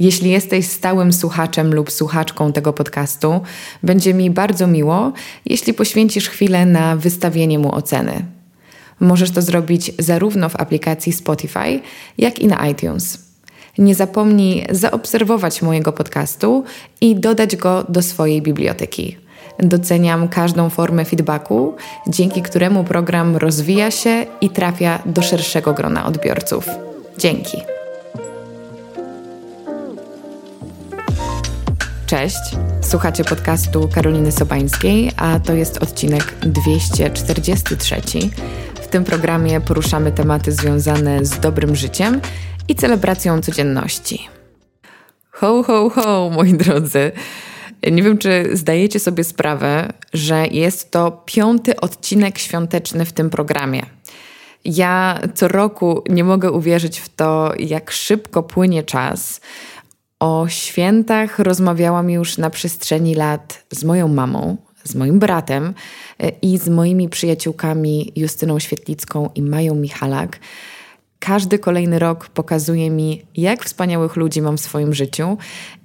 Jeśli jesteś stałym słuchaczem lub słuchaczką tego podcastu, będzie mi bardzo miło, jeśli poświęcisz chwilę na wystawienie mu oceny. Możesz to zrobić zarówno w aplikacji Spotify, jak i na iTunes. Nie zapomnij zaobserwować mojego podcastu i dodać go do swojej biblioteki. Doceniam każdą formę feedbacku, dzięki któremu program rozwija się i trafia do szerszego grona odbiorców. Dzięki. Cześć, słuchacie podcastu Karoliny Sobańskiej, a to jest odcinek 243. W tym programie poruszamy tematy związane z dobrym życiem i celebracją codzienności. Ho, ho, ho, moi drodzy. Nie wiem, czy zdajecie sobie sprawę, że jest to piąty odcinek świąteczny w tym programie. Ja co roku nie mogę uwierzyć w to, jak szybko płynie czas. O świętach rozmawiałam już na przestrzeni lat z moją mamą, z moim bratem e, i z moimi przyjaciółkami Justyną Świetlicką i Mają Michalak. Każdy kolejny rok pokazuje mi, jak wspaniałych ludzi mam w swoim życiu,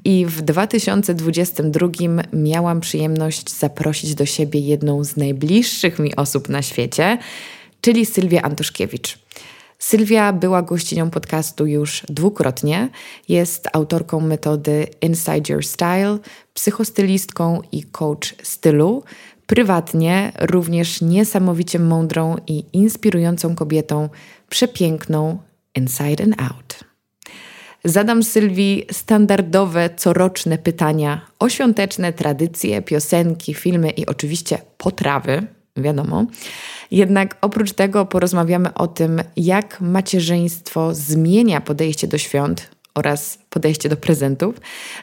i w 2022 miałam przyjemność zaprosić do siebie jedną z najbliższych mi osób na świecie, czyli Sylwię Antuszkiewicz. Sylwia była gościnią podcastu już dwukrotnie. Jest autorką metody Inside Your Style, psychostylistką i coach stylu. Prywatnie również niesamowicie mądrą i inspirującą kobietą, przepiękną inside and out. Zadam Sylwii standardowe, coroczne pytania o świąteczne tradycje, piosenki, filmy i oczywiście potrawy, wiadomo. Jednak oprócz tego porozmawiamy o tym, jak macierzyństwo zmienia podejście do świąt oraz podejście do prezentów.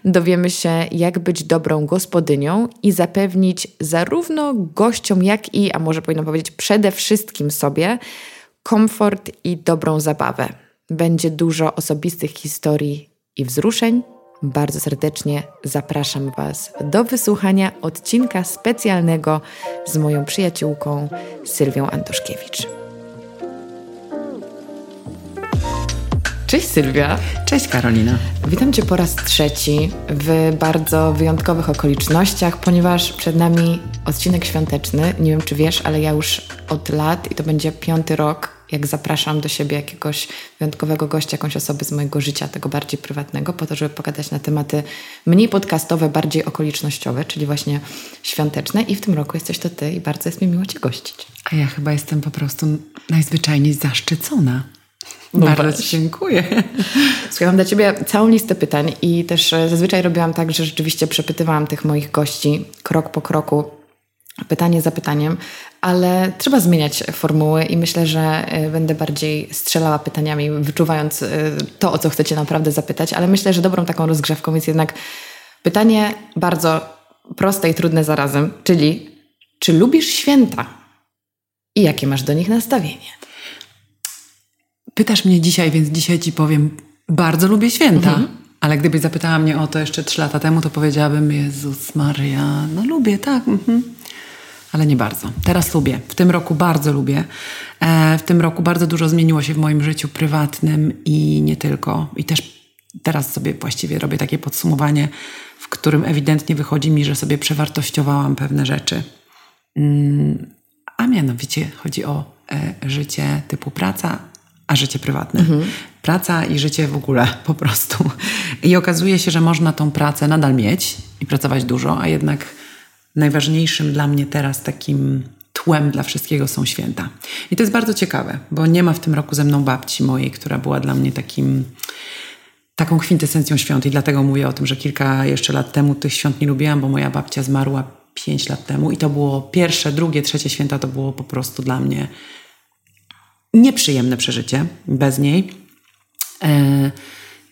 Dowiemy się, jak być dobrą gospodynią i zapewnić zarówno gościom, jak i, a może powinno powiedzieć przede wszystkim sobie, komfort i dobrą zabawę. Będzie dużo osobistych historii i wzruszeń, bardzo serdecznie zapraszam Was do wysłuchania odcinka specjalnego z moją przyjaciółką Sylwią Antoszkiewicz. Cześć Sylwia. Cześć Karolina. Witam Cię po raz trzeci w bardzo wyjątkowych okolicznościach, ponieważ przed nami odcinek świąteczny. Nie wiem, czy wiesz, ale ja już od lat i to będzie piąty rok jak zapraszam do siebie jakiegoś wyjątkowego gościa, jakąś osobę z mojego życia, tego bardziej prywatnego, po to, żeby pogadać na tematy mniej podcastowe, bardziej okolicznościowe, czyli właśnie świąteczne. I w tym roku jesteś to ty i bardzo jest mi miło cię gościć. A ja chyba jestem po prostu najzwyczajniej zaszczycona. No bardzo Ci dziękuję. Słuchaj, mam dla Ciebie całą listę pytań i też e, zazwyczaj robiłam tak, że rzeczywiście przepytywałam tych moich gości krok po kroku, pytanie za pytaniem, ale trzeba zmieniać formuły i myślę, że e, będę bardziej strzelała pytaniami, wyczuwając e, to, o co chcecie naprawdę zapytać, ale myślę, że dobrą taką rozgrzewką jest jednak pytanie bardzo proste i trudne zarazem, czyli czy lubisz święta i jakie masz do nich nastawienie? Pytasz mnie dzisiaj, więc dzisiaj ci powiem, bardzo lubię święta. Mhm. Ale gdybyś zapytała mnie o to jeszcze trzy lata temu, to powiedziałabym, Jezus Maria, no lubię, tak. Mhm ale nie bardzo. Teraz lubię. W tym roku bardzo lubię. E, w tym roku bardzo dużo zmieniło się w moim życiu prywatnym i nie tylko. I też teraz sobie właściwie robię takie podsumowanie, w którym ewidentnie wychodzi mi, że sobie przewartościowałam pewne rzeczy. Mm, a mianowicie chodzi o e, życie typu praca, a życie prywatne. Mhm. Praca i życie w ogóle po prostu. I okazuje się, że można tą pracę nadal mieć i pracować dużo, a jednak najważniejszym dla mnie teraz takim tłem dla wszystkiego są święta. I to jest bardzo ciekawe, bo nie ma w tym roku ze mną babci mojej, która była dla mnie takim taką kwintesencją świąt i dlatego mówię o tym, że kilka jeszcze lat temu tych świąt nie lubiłam, bo moja babcia zmarła pięć lat temu i to było pierwsze, drugie, trzecie święta to było po prostu dla mnie nieprzyjemne przeżycie bez niej. E,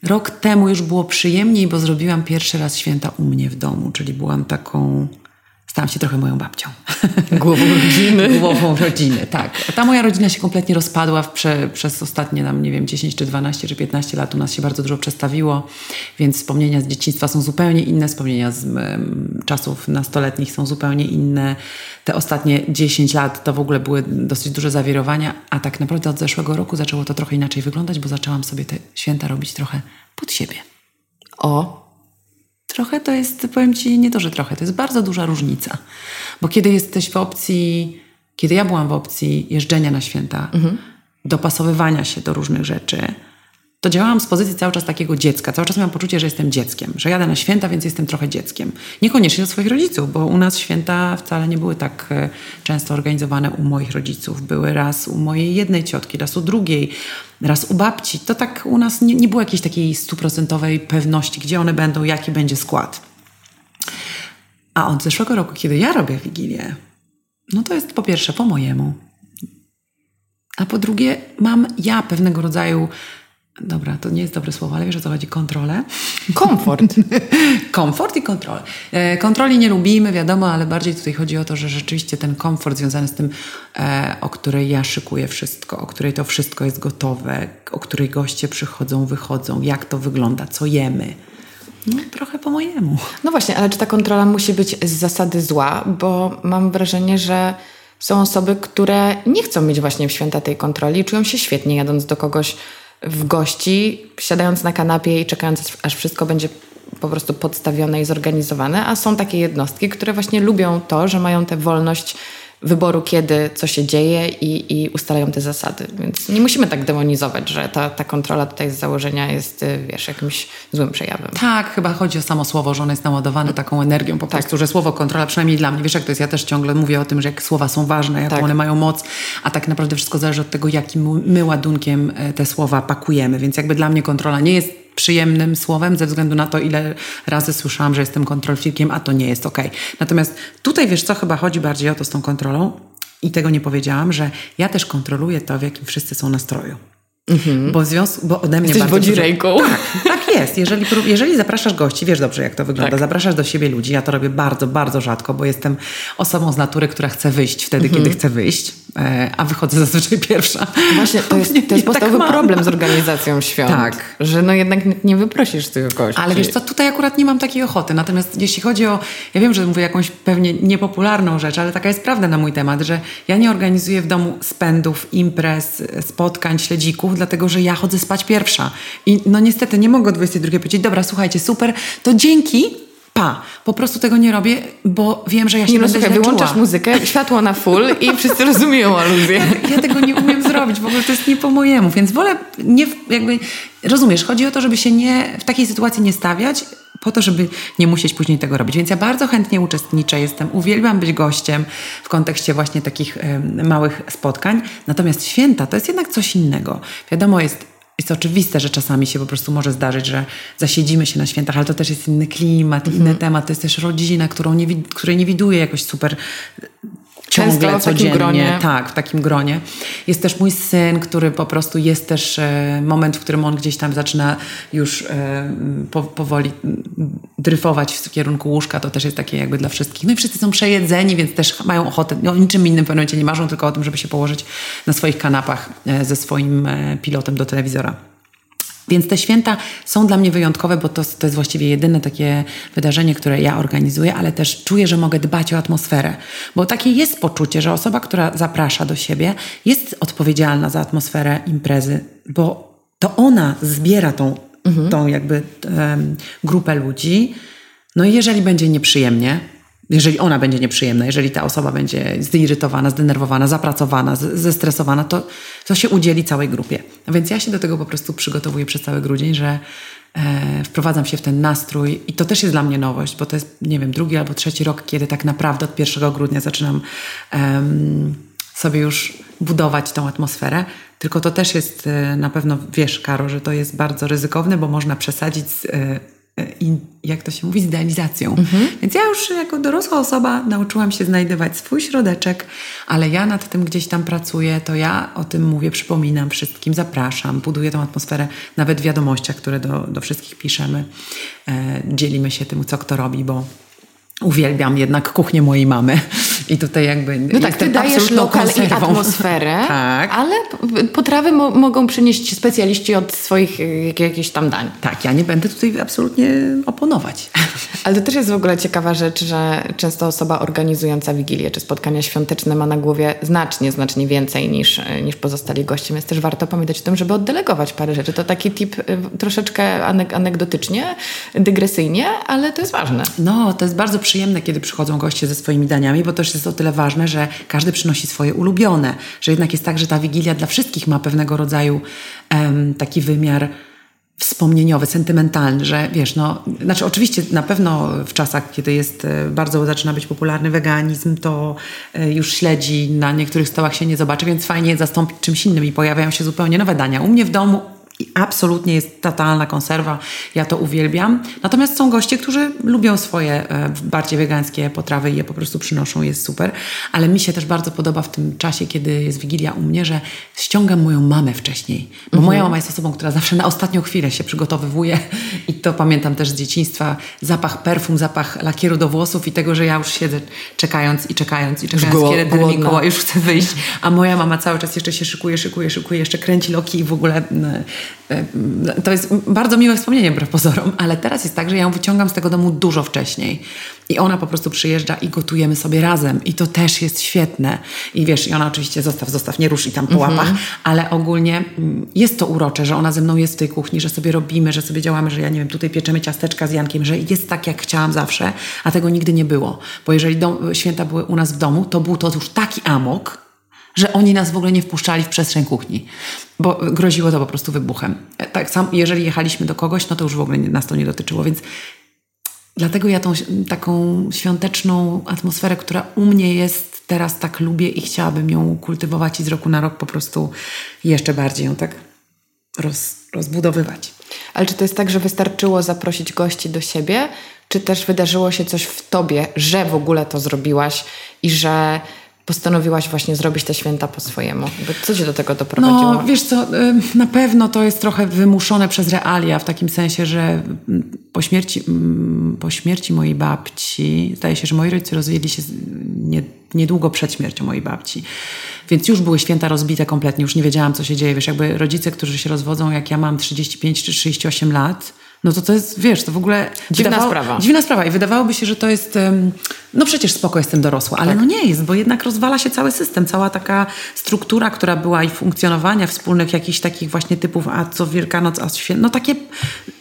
rok temu już było przyjemniej, bo zrobiłam pierwszy raz święta u mnie w domu, czyli byłam taką stałam się trochę moją babcią. Głową rodziny. Głową rodziny, tak. Ta moja rodzina się kompletnie rozpadła prze, przez ostatnie nam, nie wiem, 10 czy 12 czy 15 lat. U nas się bardzo dużo przestawiło, więc wspomnienia z dzieciństwa są zupełnie inne, wspomnienia z um, czasów nastoletnich są zupełnie inne. Te ostatnie 10 lat to w ogóle były dosyć duże zawirowania, a tak naprawdę od zeszłego roku zaczęło to trochę inaczej wyglądać, bo zaczęłam sobie te święta robić trochę pod siebie. O. Trochę to jest, powiem Ci, nie to, że trochę, to jest bardzo duża różnica. Bo kiedy jesteś w opcji, kiedy ja byłam w opcji jeżdżenia na święta, mhm. dopasowywania się do różnych rzeczy, to działałam z pozycji cały czas takiego dziecka. Cały czas miałam poczucie, że jestem dzieckiem, że jadę na święta, więc jestem trochę dzieckiem. Niekoniecznie do swoich rodziców, bo u nas święta wcale nie były tak e, często organizowane u moich rodziców. Były raz u mojej jednej ciotki, raz u drugiej, raz u babci. To tak u nas nie, nie było jakiejś takiej stuprocentowej pewności, gdzie one będą, jaki będzie skład. A od zeszłego roku, kiedy ja robię Wigilię, no to jest po pierwsze po mojemu, a po drugie mam ja pewnego rodzaju Dobra, to nie jest dobre słowo, ale wiesz o co chodzi? Kontrolę. Komfort. komfort i kontrolę. E, kontroli nie lubimy, wiadomo, ale bardziej tutaj chodzi o to, że rzeczywiście ten komfort związany z tym, e, o której ja szykuję wszystko, o której to wszystko jest gotowe, o której goście przychodzą, wychodzą, jak to wygląda, co jemy. No, trochę po mojemu. No właśnie, ale czy ta kontrola musi być z zasady zła? Bo mam wrażenie, że są osoby, które nie chcą mieć właśnie w święta tej kontroli, czują się świetnie jadąc do kogoś w gości, siadając na kanapie i czekając, aż wszystko będzie po prostu podstawione i zorganizowane, a są takie jednostki, które właśnie lubią to, że mają tę wolność wyboru, kiedy co się dzieje i, i ustalają te zasady. Więc nie musimy tak demonizować, że ta, ta kontrola tutaj z założenia jest, y, wiesz, jakimś złym przejawem. Tak, chyba chodzi o samo słowo, że ono jest naładowane taką energią po tak. prostu, że słowo kontrola, przynajmniej dla mnie, wiesz jak to jest, ja też ciągle mówię o tym, że jak słowa są ważne, jak tak. one mają moc, a tak naprawdę wszystko zależy od tego, jakim my ładunkiem e, te słowa pakujemy, więc jakby dla mnie kontrola nie jest przyjemnym słowem ze względu na to, ile razy słyszałam, że jestem kontrolfikiem, a to nie jest ok. Natomiast tutaj wiesz co, chyba chodzi bardziej o to z tą kontrolą i tego nie powiedziałam, że ja też kontroluję to, w jakim wszyscy są nastroju. Mhm. Bo, związku, bo ode mnie Jesteś bardzo ręką. Tak, tak jest. Jeżeli, jeżeli zapraszasz gości, wiesz dobrze jak to wygląda, tak. zapraszasz do siebie ludzi, ja to robię bardzo, bardzo rzadko, bo jestem osobą z natury, która chce wyjść wtedy, mhm. kiedy chce wyjść, e, a wychodzę zazwyczaj pierwsza. Właśnie, to jest, to jest podstawowy tak problem z organizacją świąt. Tak. Że no jednak nie wyprosisz tych gości. Ale wiesz co, tutaj akurat nie mam takiej ochoty. Natomiast jeśli chodzi o, ja wiem, że mówię jakąś pewnie niepopularną rzecz, ale taka jest prawda na mój temat, że ja nie organizuję w domu spędów, imprez, spotkań, śledzików, dlatego że ja chodzę spać pierwsza. I no niestety nie mogę 22 powiedzieć, dobra, słuchajcie, super, to dzięki, pa. Po prostu tego nie robię, bo wiem, że ja się nie no, będę słuchaj, wyłączasz czuła. muzykę, światło na full i wszyscy rozumieją aluzję. Ja, ja, tego nie umiem zrobić, w ogóle to jest nie po mojemu, więc wolę nie, jakby, rozumiesz, chodzi o to, żeby się nie, w takiej sytuacji nie stawiać, po to, żeby nie musieć później tego robić. Więc ja bardzo chętnie uczestniczę, jestem, uwielbiam być gościem w kontekście właśnie takich y, małych spotkań. Natomiast święta to jest jednak coś innego. Wiadomo, jest jest oczywiste, że czasami się po prostu może zdarzyć, że zasiedzimy się na świętach, ale to też jest inny klimat, mm -hmm. inny temat. To jest też rodzina, którą nie, której nie widuję jakoś super ciągle, Często codziennie. gronie. Tak, w takim gronie. Jest też mój syn, który po prostu jest też e, moment, w którym on gdzieś tam zaczyna już e, po, powoli dryfować w kierunku łóżka. To też jest takie jakby dla wszystkich. No i wszyscy są przejedzeni, więc też mają ochotę. No, niczym innym w pewnym momencie nie marzą, tylko o tym, żeby się położyć na swoich kanapach e, ze swoim e, pilotem do telewizora. Więc te święta są dla mnie wyjątkowe, bo to, to jest właściwie jedyne takie wydarzenie, które ja organizuję, ale też czuję, że mogę dbać o atmosferę. Bo takie jest poczucie, że osoba, która zaprasza do siebie, jest odpowiedzialna za atmosferę imprezy, bo to ona zbiera tą, mhm. tą jakby um, grupę ludzi. No i jeżeli będzie nieprzyjemnie, jeżeli ona będzie nieprzyjemna, jeżeli ta osoba będzie zirytowana, zdenerwowana, zapracowana, zestresowana, to, to się udzieli całej grupie. A więc ja się do tego po prostu przygotowuję przez cały grudzień, że e, wprowadzam się w ten nastrój i to też jest dla mnie nowość, bo to jest, nie wiem, drugi albo trzeci rok, kiedy tak naprawdę od 1 grudnia zaczynam sobie już budować tą atmosferę. Tylko to też jest e, na pewno, wiesz, Karo, że to jest bardzo ryzykowne, bo można przesadzić z, e, i, jak to się mówi, z idealizacją. Mhm. Więc ja już jako dorosła osoba nauczyłam się znajdywać swój środeczek, ale ja nad tym gdzieś tam pracuję, to ja o tym mówię, przypominam wszystkim, zapraszam, buduję tą atmosferę, nawet w wiadomościach, które do, do wszystkich piszemy. E, dzielimy się tym, co kto robi, bo uwielbiam jednak kuchnię mojej mamy. I tutaj jakby No tak, ty dajesz lokal konserwą. i atmosferę, tak. ale potrawy mo mogą przynieść specjaliści od swoich jakichś tam dań. Tak, ja nie będę tutaj absolutnie oponować. Ale to też jest w ogóle ciekawa rzecz, że często osoba organizująca Wigilię czy spotkania świąteczne ma na głowie znacznie, znacznie więcej niż, niż pozostali goście, więc też warto pamiętać o tym, żeby oddelegować parę rzeczy. To taki tip y, troszeczkę anegdotycznie, dygresyjnie, ale to jest ważne. No, to jest bardzo przyjemne, kiedy przychodzą goście ze swoimi daniami, bo też jest o tyle ważne, że każdy przynosi swoje ulubione, że jednak jest tak, że ta Wigilia dla wszystkich ma pewnego rodzaju um, taki wymiar wspomnieniowy, sentymentalny, że wiesz, no, znaczy oczywiście na pewno w czasach, kiedy jest e, bardzo zaczyna być popularny weganizm, to e, już śledzi na niektórych stołach się nie zobaczy, więc fajnie zastąpić czymś innym i pojawiają się zupełnie nowe dania. U mnie w domu i absolutnie jest totalna konserwa. Ja to uwielbiam. Natomiast są goście, którzy lubią swoje e, bardziej wegańskie potrawy i je po prostu przynoszą, jest super. Ale mi się też bardzo podoba w tym czasie, kiedy jest Wigilia u mnie, że ściągam moją mamę wcześniej. Bo mhm. moja mama jest osobą, która zawsze na ostatnią chwilę się przygotowywuje i to pamiętam też z dzieciństwa. Zapach perfum, zapach lakieru do włosów i tego, że ja już siedzę czekając i czekając i czekając, już kiedy ten Mikołaj już chce wyjść. A moja mama cały czas jeszcze się szykuje, szykuje, szykuje, jeszcze kręci loki i w ogóle E, to jest bardzo miłe wspomnienie, wbrew pozorom, ale teraz jest tak, że ja ją wyciągam z tego domu dużo wcześniej. I ona po prostu przyjeżdża i gotujemy sobie razem. I to też jest świetne. I wiesz, i ona oczywiście zostaw, zostaw, nie rusz i tam po mm -hmm. łapach, ale ogólnie mm, jest to urocze, że ona ze mną jest w tej kuchni, że sobie robimy, że sobie działamy, że ja nie wiem, tutaj pieczemy ciasteczka z Jankiem, że jest tak, jak chciałam zawsze, a tego nigdy nie było. Bo jeżeli dom, święta były u nas w domu, to był to już taki amok, że oni nas w ogóle nie wpuszczali w przestrzeń kuchni, bo groziło to po prostu wybuchem. Tak sam, jeżeli jechaliśmy do kogoś, no to już w ogóle nas to nie dotyczyło, więc dlatego ja tą taką świąteczną atmosferę, która u mnie jest teraz tak lubię i chciałabym ją kultywować i z roku na rok po prostu jeszcze bardziej ją tak roz, rozbudowywać. Ale czy to jest tak, że wystarczyło zaprosić gości do siebie, czy też wydarzyło się coś w tobie, że w ogóle to zrobiłaś i że postanowiłaś właśnie zrobić te święta po swojemu? Co cię do tego doprowadziło? No, wiesz co, na pewno to jest trochę wymuszone przez realia, w takim sensie, że po śmierci, po śmierci mojej babci, zdaje się, że moi rodzice rozwiedli się nie, niedługo przed śmiercią mojej babci. Więc już były święta rozbite kompletnie, już nie wiedziałam, co się dzieje. Wiesz, jakby rodzice, którzy się rozwodzą, jak ja mam 35 czy 38 lat, no to to jest, wiesz, to w ogóle... Dziwna wydawało, sprawa. Dziwna sprawa i wydawałoby się, że to jest, no przecież spoko, jestem dorosła, ale tak. no nie jest, bo jednak rozwala się cały system, cała taka struktura, która była i funkcjonowania wspólnych jakichś takich właśnie typów, a co Wielkanoc, a święto, no takie...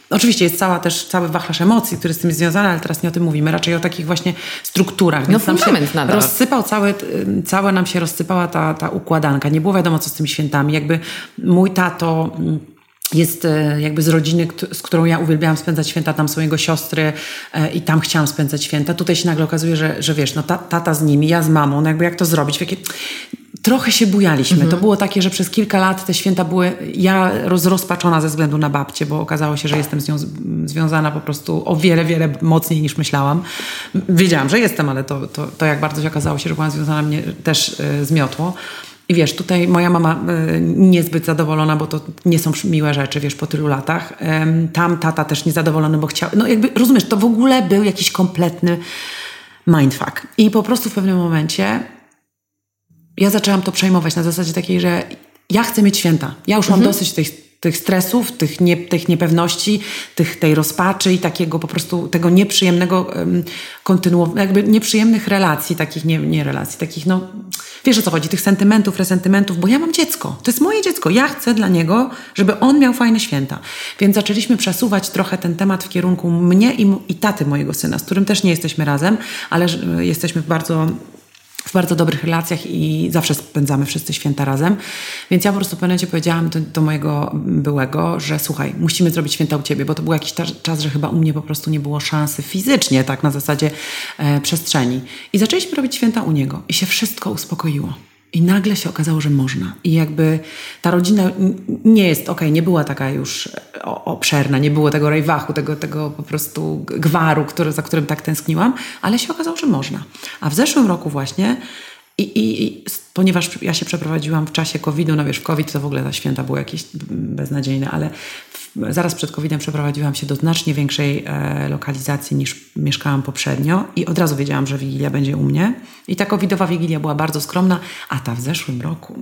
Oczywiście jest cała też cały wachlarz emocji, który z tym jest związany, ale teraz nie o tym mówimy, raczej o takich właśnie strukturach. Więc no nam się nadal. rozsypał cały, całe nam się rozsypała ta, ta układanka. Nie było wiadomo, co z tymi świętami. Jakby mój tato jest e, jakby z rodziny, z którą ja uwielbiałam spędzać święta, tam są jego siostry e, i tam chciałam spędzać święta. Tutaj się nagle okazuje, że, że wiesz, no ta, tata z nimi, ja z mamą, no jakby jak to zrobić? Jakie... Trochę się bujaliśmy. Mhm. To było takie, że przez kilka lat te święta były, ja rozrozpaczona ze względu na babcię, bo okazało się, że jestem z nią związana po prostu o wiele, wiele mocniej niż myślałam. Wiedziałam, że jestem, ale to, to, to jak bardzo się okazało się, że byłam związana mnie też y, zmiotło. I wiesz, tutaj moja mama y, niezbyt zadowolona, bo to nie są miłe rzeczy, wiesz, po tylu latach. Tam tata też niezadowolony, bo chciał. No jakby rozumiesz, to w ogóle był jakiś kompletny mindfuck. I po prostu w pewnym momencie ja zaczęłam to przejmować na zasadzie takiej, że ja chcę mieć święta. Ja już mam mhm. dosyć tych tych stresów, tych, nie, tych niepewności, tych, tej rozpaczy i takiego po prostu tego nieprzyjemnego kontynuowania, jakby nieprzyjemnych relacji, takich nie, nie relacji, takich no, wiesz o co chodzi, tych sentymentów, resentymentów, bo ja mam dziecko, to jest moje dziecko, ja chcę dla niego, żeby on miał fajne święta. Więc zaczęliśmy przesuwać trochę ten temat w kierunku mnie i, i taty mojego syna, z którym też nie jesteśmy razem, ale jesteśmy bardzo w bardzo dobrych relacjach i zawsze spędzamy wszyscy święta razem. Więc ja po prostu w pewnym momencie powiedziałam do, do, mojego byłego, że słuchaj, musimy zrobić święta u ciebie, bo to był jakiś czas, że chyba u mnie po prostu nie było szansy fizycznie, tak na zasadzie e, przestrzeni. I zaczęliśmy robić święta u niego i się wszystko uspokoiło. I nagle się okazało, że można. I jakby ta rodzina nie jest, okej, okay, nie była taka już obszerna, nie było tego rejwachu, tego, tego po prostu gwaru, który, za którym tak tęskniłam, ale się okazało, że można. A w zeszłym roku właśnie i, i, i ponieważ ja się przeprowadziłam w czasie COVID-u, no wiesz, w COVID to w ogóle ta święta były jakieś beznadziejne, ale zaraz przed COVID-em przeprowadziłam się do znacznie większej e, lokalizacji niż mieszkałam poprzednio i od razu wiedziałam, że Wigilia będzie u mnie. I ta covidowa Wigilia była bardzo skromna, a ta w zeszłym roku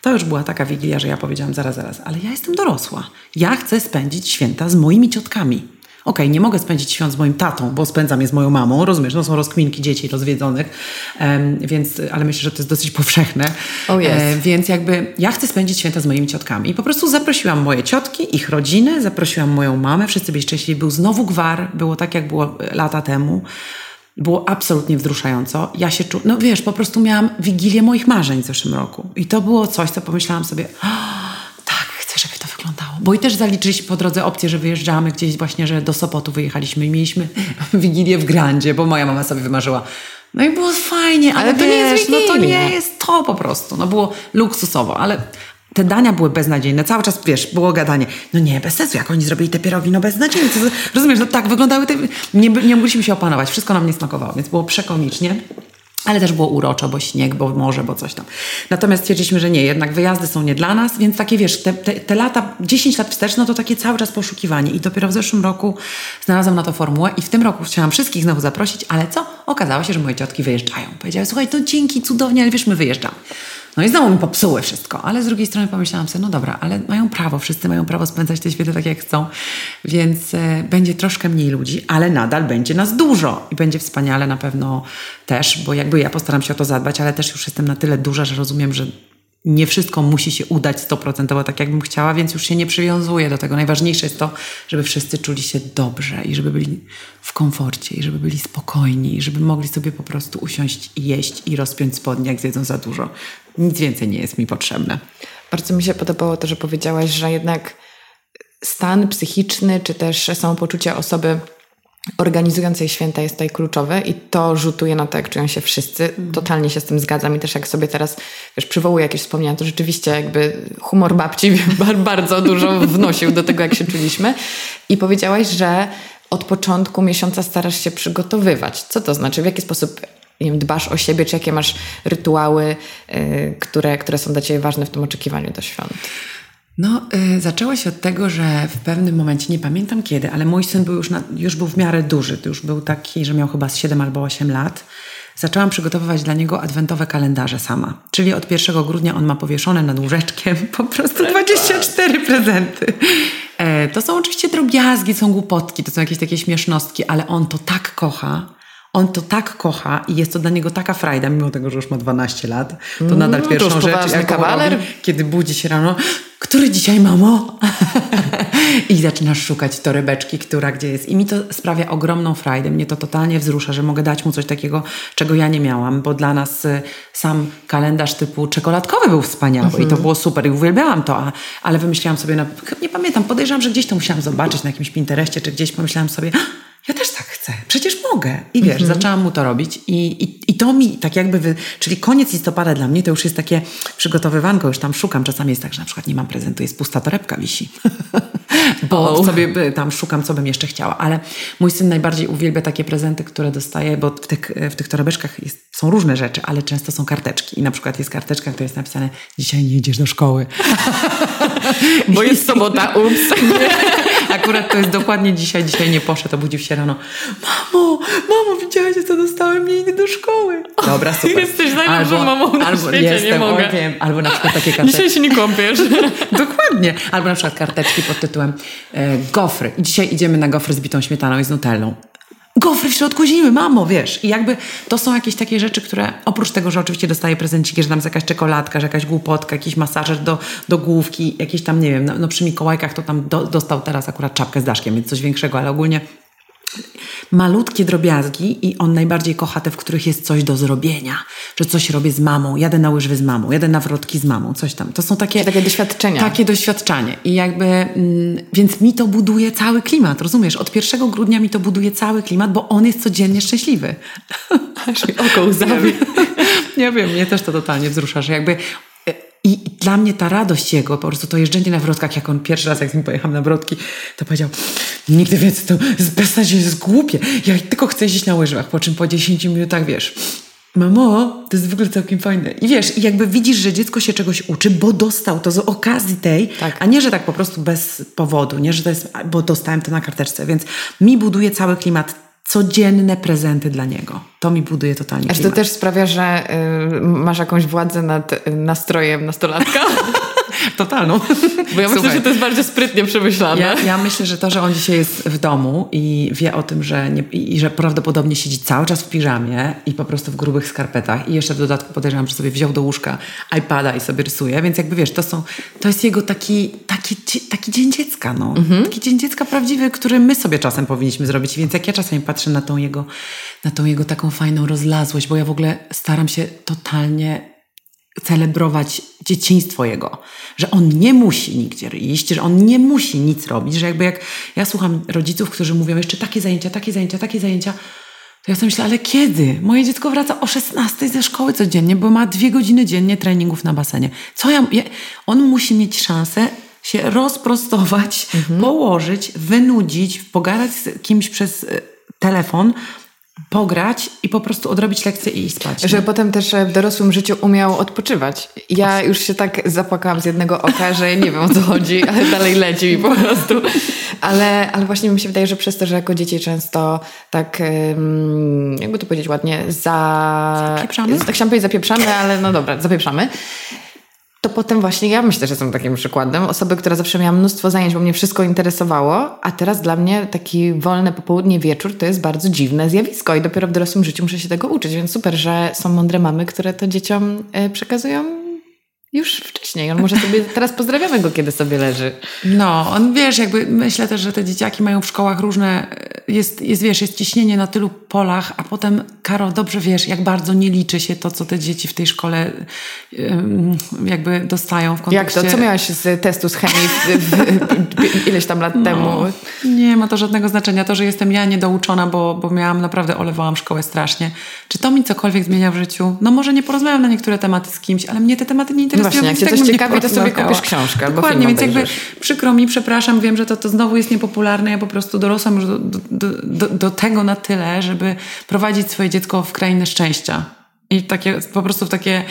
to już była taka Wigilia, że ja powiedziałam zaraz, zaraz, ale ja jestem dorosła. Ja chcę spędzić święta z moimi ciotkami. Okay, nie mogę spędzić świąt z moim tatą, bo spędzam je z moją mamą, rozumiesz, no są rozkminki dzieci rozwiedzonych, um, więc, ale myślę, że to jest dosyć powszechne. Oh yes. e, więc jakby ja chcę spędzić święta z moimi ciotkami. I po prostu zaprosiłam moje ciotki, ich rodziny, zaprosiłam moją mamę, wszyscy byli szczęśliwi. Był znowu gwar, było tak, jak było lata temu. Było absolutnie wzruszająco. Ja się czułam, no wiesz, po prostu miałam wigilię moich marzeń w zeszłym roku. I to było coś, co pomyślałam sobie, to wyglądało. Bo i też zaliczyliśmy po drodze opcję, że wyjeżdżamy gdzieś właśnie, że do Sopotu wyjechaliśmy i mieliśmy wigilię w Grandzie, bo moja mama sobie wymarzyła. No i było fajnie, ale, ale to wiesz, nie jest no to nie jest to po prostu. No było luksusowo, ale te dania były beznadziejne. Cały czas, wiesz, było gadanie. No nie, bez sensu, jak oni zrobili te pierogi, no beznadziejne. Rozumiesz, no tak wyglądały te... Nie, nie mogliśmy się opanować, wszystko nam nie smakowało, więc było przekomicznie. Ale też było uroczo, bo śnieg, bo morze, bo coś tam. Natomiast stwierdziliśmy, że nie, jednak wyjazdy są nie dla nas, więc takie wiesz, te, te, te, lata, 10 lat wstecz, no to takie cały czas poszukiwanie. I dopiero w zeszłym roku znalazłam na to formułę i w tym roku chciałam wszystkich znowu zaprosić, ale co? Okazało się, że moje ciotki wyjeżdżają. Powiedziały, słuchaj, to dzięki, cudownie, ale wiesz, my wyjeżdżamy. No i znowu mi popsuły wszystko, ale z drugiej strony pomyślałam sobie, no dobra, ale mają prawo, wszyscy mają prawo spędzać te święta tak jak chcą, więc e, będzie troszkę mniej ludzi, ale nadal będzie nas dużo i będzie wspaniale na pewno też, bo jakby ja postaram się o to zadbać, ale też już jestem na tyle duża, że rozumiem, że nie wszystko musi się udać stoprocentowo tak, jakbym chciała, więc już się nie przywiązuję do tego. Najważniejsze jest to, żeby wszyscy czuli się dobrze i żeby byli w komforcie i żeby byli spokojni i żeby mogli sobie po prostu usiąść i jeść i rozpiąć spodnie, jak zjedzą za dużo. Nic więcej nie jest mi potrzebne. Bardzo mi się podobało to, że powiedziałaś, że jednak stan psychiczny czy też samopoczucie osoby organizującej święta jest tutaj kluczowe i to rzutuje na to, jak czują się wszyscy. Mhm. Totalnie się z tym zgadzam i też jak sobie teraz, wiesz, przywołuję jakieś wspomnienia, to rzeczywiście jakby humor babci bardzo dużo wnosił do tego, jak się czuliśmy. I powiedziałaś, że od początku miesiąca starasz się przygotowywać. Co to znaczy? W jaki sposób nie wiem, dbasz o siebie, czy jakie masz rytuały, yy, które, które są dla Ciebie ważne w tym oczekiwaniu do świąt? No, y, zaczęło się od tego, że w pewnym momencie, nie pamiętam kiedy, ale mój syn był już, na, już był w miarę duży, już był taki, że miał chyba 7 albo 8 lat. Zaczęłam przygotowywać dla niego adwentowe kalendarze sama. Czyli od 1 grudnia on ma powieszone nad łóżeczkiem po prostu 24 prezenty. E, to są oczywiście drobiazgi, są głupotki, to są jakieś takie śmiesznostki, ale on to tak kocha, on to tak kocha i jest to dla niego taka frajda, mimo tego, że już ma 12 lat, to mm, nadal pierwszą to rzecz, jaką kawaler. robi, kiedy budzi się rano, który dzisiaj, mamo? I zaczynasz szukać torebeczki, która gdzie jest. I mi to sprawia ogromną frajdę. Mnie to totalnie wzrusza, że mogę dać mu coś takiego, czego ja nie miałam, bo dla nas y, sam kalendarz typu czekoladkowy był wspaniały i to mhm. było super i uwielbiałam to, a, ale wymyśliłam sobie, na, nie pamiętam, podejrzewam, że gdzieś to musiałam zobaczyć na jakimś Pinterestie, czy gdzieś pomyślałam sobie, ja też tak chcę, przecież mogę. I wiesz, mhm. zaczęłam mu to robić i, i, i to mi tak jakby, wy... czyli koniec listopada dla mnie to już jest takie przygotowywanko, już tam szukam. Czasami jest tak, że na przykład nie mam prezentu, jest pusta torebka wisi. bo oh. sobie tam szukam, co bym jeszcze chciała. Ale mój syn najbardziej uwielbia takie prezenty, które dostaje, bo w tych, w tych torebeczkach jest, są różne rzeczy, ale często są karteczki. I na przykład jest karteczka, która jest napisane dzisiaj nie idziesz do szkoły. bo jest sobota, ups. Akurat to jest dokładnie dzisiaj, dzisiaj nie poszedł, obudził się rano. Mamo, mamo, widziałaś, co dostałem, nie idę do szkoły. Dobra, super. Jesteś najlepszą albo, mamą na albo, świecie, jestem, nie mogę. wiem, albo na przykład takie karteczki. Dzisiaj się nie kąpiesz. Dokładnie. Albo na przykład karteczki pod tytułem e, gofry. I dzisiaj idziemy na gofry z bitą śmietaną i z nutellą gofry w środku zimy, mamo, wiesz. I jakby to są jakieś takie rzeczy, które oprócz tego, że oczywiście dostaję prezenciki, że tam jest jakaś czekoladka, że jakaś głupotka, jakiś masażer do, do główki, jakieś tam, nie wiem, no, no przy Mikołajkach to tam do, dostał teraz akurat czapkę z daszkiem, więc coś większego, ale ogólnie malutkie drobiazgi i on najbardziej kocha te, w których jest coś do zrobienia, że coś robię z mamą, jadę na łyżwy z mamą, jadę na wrotki z mamą, coś tam. To są takie... Takie doświadczenia. Takie doświadczenie. I jakby, mm, więc mi to buduje cały klimat, rozumiesz? Od 1 grudnia mi to buduje cały klimat, bo on jest codziennie szczęśliwy. Aż mi oko łzawi. Nie wiem, mnie też to totalnie wzrusza, że jakby i dla mnie ta radość jego, po prostu to jeżdżenie na wrotkach, jak on pierwszy raz, jak z nim pojechałem na wrotki, to powiedział, nigdy więcej, to bez jest głupie, ja tylko chcę jeździć na łyżwach, po czym po 10 minutach, wiesz, mamo, to jest w ogóle całkiem fajne. I wiesz, i jakby widzisz, że dziecko się czegoś uczy, bo dostał to z okazji tej, tak. a nie, że tak po prostu bez powodu, nie, że to jest, bo dostałem to na karteczce, więc mi buduje cały klimat codzienne prezenty dla niego. To mi buduje totalnie Aż to też sprawia, że y, masz jakąś władzę nad nastrojem nastolatka? Totalną. Bo ja myślę, że to jest bardzo sprytnie przemyślane. Ja, ja, myślę, że to, że on dzisiaj jest w domu i wie o tym, że nie, i że prawdopodobnie siedzi cały czas w piżamie i po prostu w grubych skarpetach i jeszcze w dodatku podejrzewam, że sobie wziął do łóżka iPada i sobie rysuje, więc jakby wiesz, to są, to jest jego taki, taki, taki dzień dziecka, no. Mhm. Taki dzień dziecka prawdziwy, który my sobie czasem powinniśmy zrobić, więc jak ja czasami patrzę na tą jego, na tą jego taką fajną rozlazłość, bo ja w ogóle staram się totalnie celebrować dzieciństwo jego, że on nie musi nigdzie iść, że on nie musi nic robić, że jakby jak ja słucham rodziców, którzy mówią jeszcze takie zajęcia, takie zajęcia, takie zajęcia, to ja sobie myślę, ale kiedy? Moje dziecko wraca o 16 ze szkoły codziennie, bo ma dwie godziny dziennie treningów na basenie. Co ja, on musi mieć szansę się rozprostować, mhm. położyć, wynudzić, pogadać z kimś przez e, telefon, pograć i po prostu odrobić lekcję i spać. Żeby potem też w dorosłym życiu umiał odpoczywać. Ja już się tak zapłakałam z jednego oka, że nie wiem o co chodzi, ale dalej leci mi po prostu. Ale, ale właśnie mi się wydaje, że przez to, że jako dzieci często tak, jakby to powiedzieć ładnie, za... Zapieprzamy? Tak chciałam powiedzieć zapieprzamy, ale no dobra, zapieprzamy to potem właśnie ja myślę, że jestem takim przykładem. Osoby, która zawsze miała mnóstwo zajęć, bo mnie wszystko interesowało, a teraz dla mnie taki wolny popołudnie, wieczór to jest bardzo dziwne zjawisko i dopiero w dorosłym życiu muszę się tego uczyć, więc super, że są mądre mamy, które to dzieciom e, przekazują już wcześniej. On może sobie, teraz pozdrawiamy go, kiedy sobie leży. No, on wiesz, jakby myślę też, że te dzieciaki mają w szkołach różne, jest, jest wiesz, jest ciśnienie na tylu polach, a potem, Karo, dobrze wiesz, jak bardzo nie liczy się to, co te dzieci w tej szkole jakby dostają w kontekście... Jak to? Co miałaś z testu z chemii w, w, ileś tam lat no, temu? Nie ma to żadnego znaczenia. To, że jestem ja niedouczona, bo, bo miałam, naprawdę olewałam szkołę strasznie. Czy to mi cokolwiek zmienia w życiu? No może nie porozmawiam na niektóre tematy z kimś, ale mnie te tematy nie interesują właśnie, jak cię coś ciekawi, to sobie kupisz książkę Dokładnie, więc jakby przykro mi, przepraszam, wiem, że to, to znowu jest niepopularne. Ja po prostu dorosłam już do, do, do, do tego na tyle, żeby prowadzić swoje dziecko w krainę szczęścia. I takie, po prostu w takie,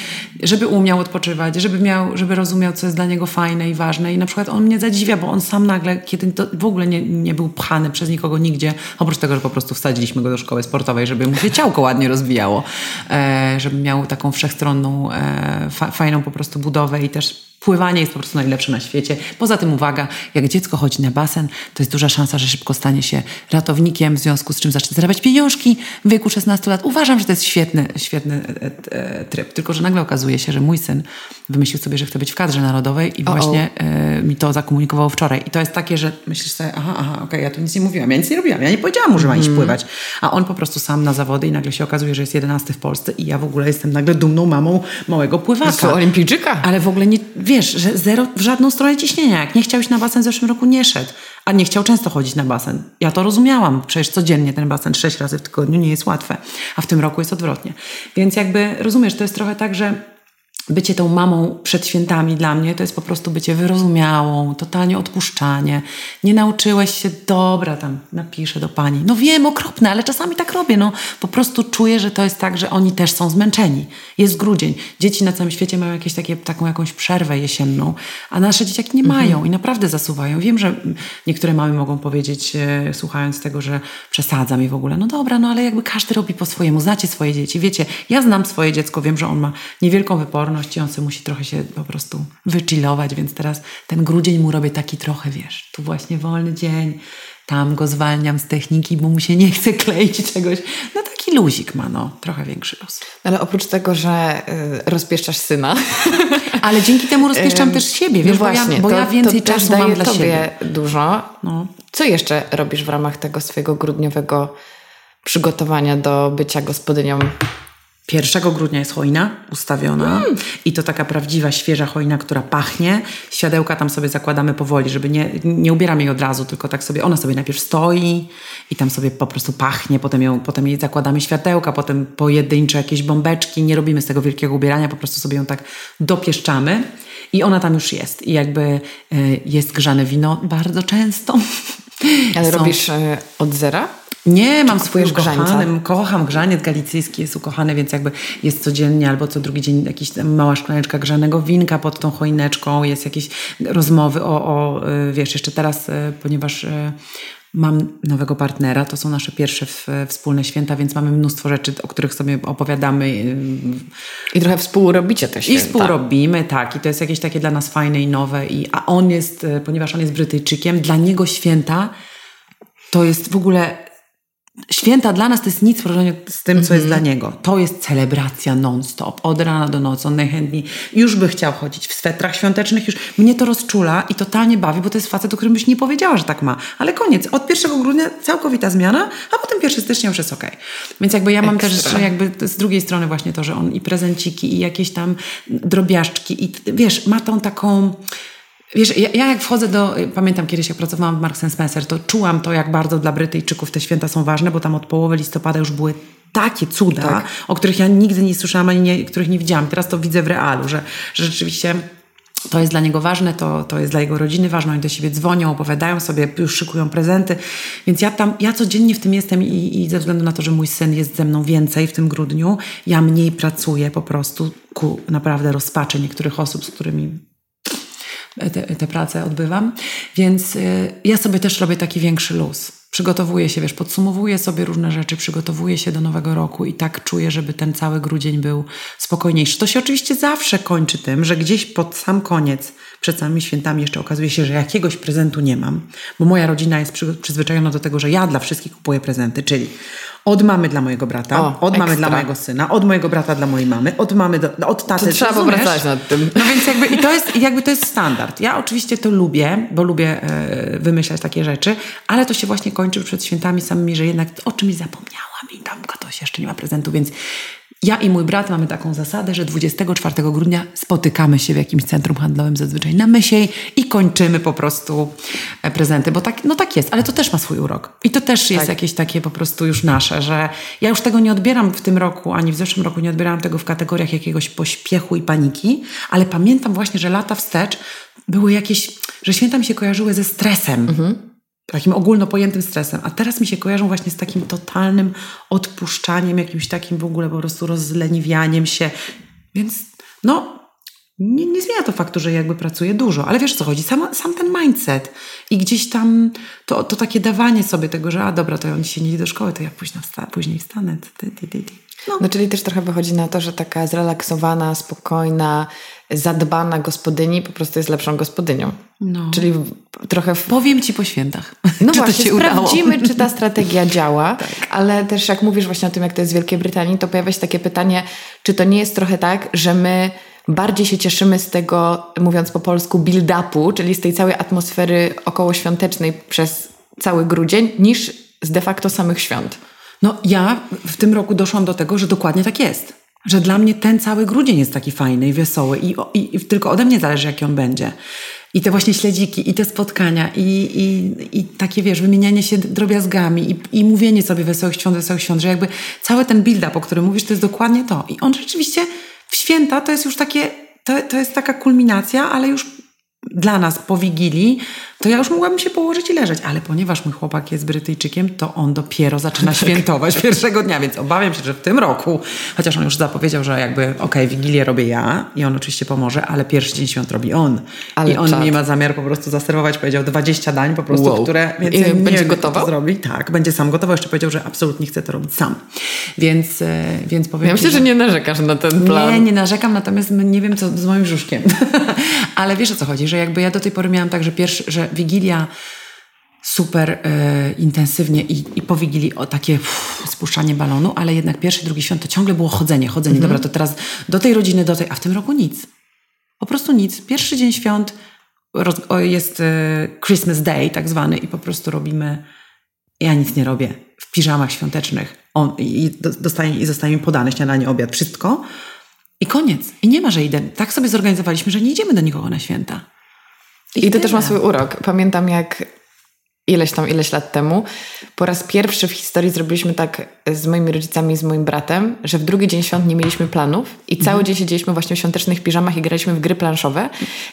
żeby umiał odpoczywać, żeby miał, żeby rozumiał, co jest dla niego fajne i ważne. I na przykład on mnie zadziwia, bo on sam nagle, kiedy w ogóle nie, nie był pchany przez nikogo nigdzie, oprócz tego, że po prostu wsadziliśmy go do szkoły sportowej, żeby mu się ciałko ładnie rozwijało, e, żeby miał taką wszechstronną, e, fa, fajną po prostu budowę i też Pływanie jest po prostu najlepsze na świecie. Poza tym uwaga, jak dziecko chodzi na basen, to jest duża szansa, że szybko stanie się ratownikiem, w związku z czym zacznie zarabiać pieniążki w wieku 16 lat. Uważam, że to jest świetny, świetny e, e, tryb. Tylko, że nagle okazuje się, że mój syn wymyślił sobie, że chce być w kadrze narodowej i o -o. właśnie e, mi to zakomunikował wczoraj. I to jest takie, że myślisz sobie, aha, aha, okej, okay, ja tu nic nie mówiłam, ja nic nie robiłam, ja nie powiedziałam mu, że ma iść mm. pływać. A on po prostu sam na zawody i nagle się okazuje, że jest jedenasty w Polsce i ja w ogóle jestem nagle dumną mamą małego pływaka. Olimpijczyka. Ale w ogóle nie wiesz, że zero w żadną stronę ciśnienia. Jak nie chciał iść na basen w zeszłym roku, nie szedł. A nie chciał często chodzić na basen. Ja to rozumiałam. Przecież codziennie ten basen sześć razy w tygodniu nie jest łatwe. A w tym roku jest odwrotnie. Więc jakby rozumiesz, to jest trochę tak, że bycie tą mamą przed świętami dla mnie to jest po prostu bycie wyrozumiałą, totalnie odpuszczanie. Nie nauczyłeś się, dobra, tam napiszę do pani. No wiem, okropne, ale czasami tak robię. No, po prostu czuję, że to jest tak, że oni też są zmęczeni. Jest grudzień. Dzieci na całym świecie mają jakieś takie, taką jakąś przerwę jesienną, a nasze dzieciaki nie mają mhm. i naprawdę zasuwają. Wiem, że niektóre mamy mogą powiedzieć, e, słuchając tego, że przesadzam i w ogóle. No dobra, no ale jakby każdy robi po swojemu. Znacie swoje dzieci. Wiecie, ja znam swoje dziecko, wiem, że on ma niewielką wyporność, odporności, on sobie musi trochę się po prostu wychillować, więc teraz ten grudzień mu robię taki trochę, wiesz, tu właśnie wolny dzień, tam go zwalniam z techniki, bo mu się nie chce kleić czegoś. No taki luzik ma, no, trochę większy luz. Ale oprócz tego, że y, rozpieszczasz syna. Ale dzięki temu rozpieszczam też siebie, wiesz, no właśnie, bo, ja, bo to, ja więcej to czasu mam dla tobie siebie. dużo. No. Co jeszcze robisz w ramach tego swojego grudniowego przygotowania do bycia gospodynią 1 grudnia jest choina ustawiona mm. i to taka prawdziwa, świeża choina, która pachnie. Świadełka tam sobie zakładamy powoli, żeby nie, nie ubieramy jej od razu, tylko tak sobie, ona sobie najpierw stoi i tam sobie po prostu pachnie, potem, ją, potem jej zakładamy światełka, potem pojedyncze jakieś bombeczki, nie robimy z tego wielkiego ubierania, po prostu sobie ją tak dopieszczamy i ona tam już jest i jakby y, jest grzane wino bardzo często. Ale Są... robisz y, od zera? Nie, mam swój ukochanym, kocham grzaniec galicyjski, jest ukochany, więc jakby jest codziennie albo co drugi dzień jakiś mała szklaneczka grzanego winka pod tą choineczką, jest jakieś rozmowy o, o y, wiesz, jeszcze teraz, y, ponieważ y, Mam nowego partnera, to są nasze pierwsze w, wspólne święta, więc mamy mnóstwo rzeczy, o których sobie opowiadamy. I trochę współrobicie te święta. I współrobimy, tak. I to jest jakieś takie dla nas fajne i nowe. I, a on jest, ponieważ on jest Brytyjczykiem, dla niego święta to jest w ogóle Święta dla nas to jest nic w porównaniu z tym, co jest dla niego. To jest celebracja non-stop, od rana do nocy. On najchętniej już by chciał chodzić w swetrach świątecznych, już mnie to rozczula i totalnie bawi, bo to jest facet, o którym byś nie powiedziała, że tak ma. Ale koniec, od 1 grudnia całkowita zmiana, a potem 1 stycznia już jest okej. Okay. Więc jakby ja mam Ekstra. też jakby z drugiej strony właśnie to, że on i prezenciki, i jakieś tam drobiażdżki, i wiesz, ma tą taką Wiesz, ja, ja, jak wchodzę do, pamiętam kiedyś jak pracowałam w Marks Spencer, to czułam to, jak bardzo dla Brytyjczyków te święta są ważne, bo tam od połowy listopada już były takie cuda, tak. o których ja nigdy nie słyszałam, ani nie, których nie widziałam. Teraz to widzę w realu, że, że rzeczywiście to jest dla niego ważne, to, to jest dla jego rodziny ważne, oni do siebie dzwonią, opowiadają sobie, już szykują prezenty, więc ja tam, ja codziennie w tym jestem i, i ze względu na to, że mój syn jest ze mną więcej w tym grudniu, ja mniej pracuję po prostu ku naprawdę rozpaczy niektórych osób, z którymi te, te prace odbywam, więc y, ja sobie też robię taki większy luz. Przygotowuję się, wiesz, podsumowuję sobie różne rzeczy, przygotowuję się do nowego roku i tak czuję, żeby ten cały grudzień był spokojniejszy. To się oczywiście zawsze kończy tym, że gdzieś pod sam koniec, przed samymi świętami jeszcze okazuje się, że jakiegoś prezentu nie mam, bo moja rodzina jest przyzwyczajona do tego, że ja dla wszystkich kupuję prezenty, czyli od mamy dla mojego brata, o, od mamy dla mojego syna, od mojego brata dla mojej mamy, od mamy do, od taty. To trzeba popracować nad tym. No więc jakby i to jest, jakby to jest standard. Ja oczywiście to lubię, bo lubię e, wymyślać takie rzeczy, ale to się właśnie kończy przed świętami samymi, że jednak o czymś zapomniałam i tam ktoś jeszcze nie ma prezentu, więc ja i mój brat mamy taką zasadę, że 24 grudnia spotykamy się w jakimś centrum handlowym zazwyczaj na Mysiej i kończymy po prostu e, prezenty, bo tak, no tak jest, ale to też ma swój urok. I to też jest tak. jakieś takie po prostu już nasze, że ja już tego nie odbieram w tym roku, ani w zeszłym roku nie odbierałam tego w kategoriach jakiegoś pośpiechu i paniki, ale pamiętam właśnie, że lata wstecz były jakieś, że święta mi się kojarzyły ze stresem. Mhm takim ogólno pojętym stresem, a teraz mi się kojarzą właśnie z takim totalnym odpuszczaniem, jakimś takim w ogóle po prostu rozleniwianiem się. Więc no, nie, nie zmienia to faktu, że jakby pracuję dużo, ale wiesz co chodzi, sam, sam ten mindset i gdzieś tam to, to takie dawanie sobie tego, że a dobra, to oni się nie idzie do szkoły, to ja później, wsta później wstanę. Ty, ty, ty, no. no czyli też trochę wychodzi na to, że taka zrelaksowana, spokojna, zadbana gospodyni po prostu jest lepszą gospodynią. No. Czyli trochę... W... Powiem Ci po świętach. No właśnie, sprawdzimy, czy ta strategia działa, tak. ale też jak mówisz właśnie o tym, jak to jest w Wielkiej Brytanii, to pojawia się takie pytanie, czy to nie jest trochę tak, że my bardziej się cieszymy z tego, mówiąc po polsku, build-upu, czyli z tej całej atmosfery okołoświątecznej przez cały grudzień, niż z de facto samych świąt. No ja w tym roku doszłam do tego, że dokładnie tak jest. Że dla mnie ten cały grudzień jest taki fajny i wesoły i, i, i tylko ode mnie zależy, jaki on będzie. I te właśnie śledziki, i te spotkania, i, i, i takie, wiesz, wymienianie się drobiazgami, i, i mówienie sobie wesołych świąt, wesołych świąt, że jakby cały ten build-up, o którym mówisz, to jest dokładnie to. I on rzeczywiście w święta to jest już takie, to, to jest taka kulminacja, ale już dla nas po Wigilii, to ja już mogłabym się położyć i leżeć. Ale ponieważ mój chłopak jest Brytyjczykiem, to on dopiero zaczyna tak. świętować pierwszego dnia, więc obawiam się, że w tym roku, chociaż on już zapowiedział, że jakby okej, okay, Wigilię robię ja i on oczywiście pomoże, ale pierwszy dzień świąt robi on. Ale I on czad. nie ma zamiaru po prostu zaserwować, powiedział 20 dań po prostu, wow. które więc I będzie gotował? zrobi. Tak, będzie sam gotował. Jeszcze powiedział, że absolutnie chce to robić sam. Więc, e, więc powiem Ja myślę, że... że nie narzekasz na ten plan. Nie, nie narzekam, natomiast nie wiem, co z moim brzuszkiem. ale wiesz o co chodzi, że jakby ja do tej pory miałam tak, że, pierwszy, że Wigilia super e, intensywnie i, i po Wigilii o takie uff, spuszczanie balonu, ale jednak pierwszy, drugi świąt to ciągle było chodzenie, chodzenie. Mhm. Dobra, to teraz do tej rodziny, do tej, a w tym roku nic. Po prostu nic. Pierwszy dzień świąt roz, o, jest e, Christmas Day tak zwany i po prostu robimy, ja nic nie robię, w piżamach świątecznych. On, I dostaje, i zostaje mi podane śniadanie, obiad, wszystko. I koniec. I nie ma, że idę. Tak sobie zorganizowaliśmy, że nie idziemy do nikogo na święta. I, I to też ma swój urok. Pamiętam jak ileś tam, ileś lat temu, po raz pierwszy w historii zrobiliśmy tak z moimi rodzicami i z moim bratem, że w drugi dzień świąt nie mieliśmy planów i cały mhm. dzień siedzieliśmy właśnie w świątecznych piżamach i graliśmy w gry planszowe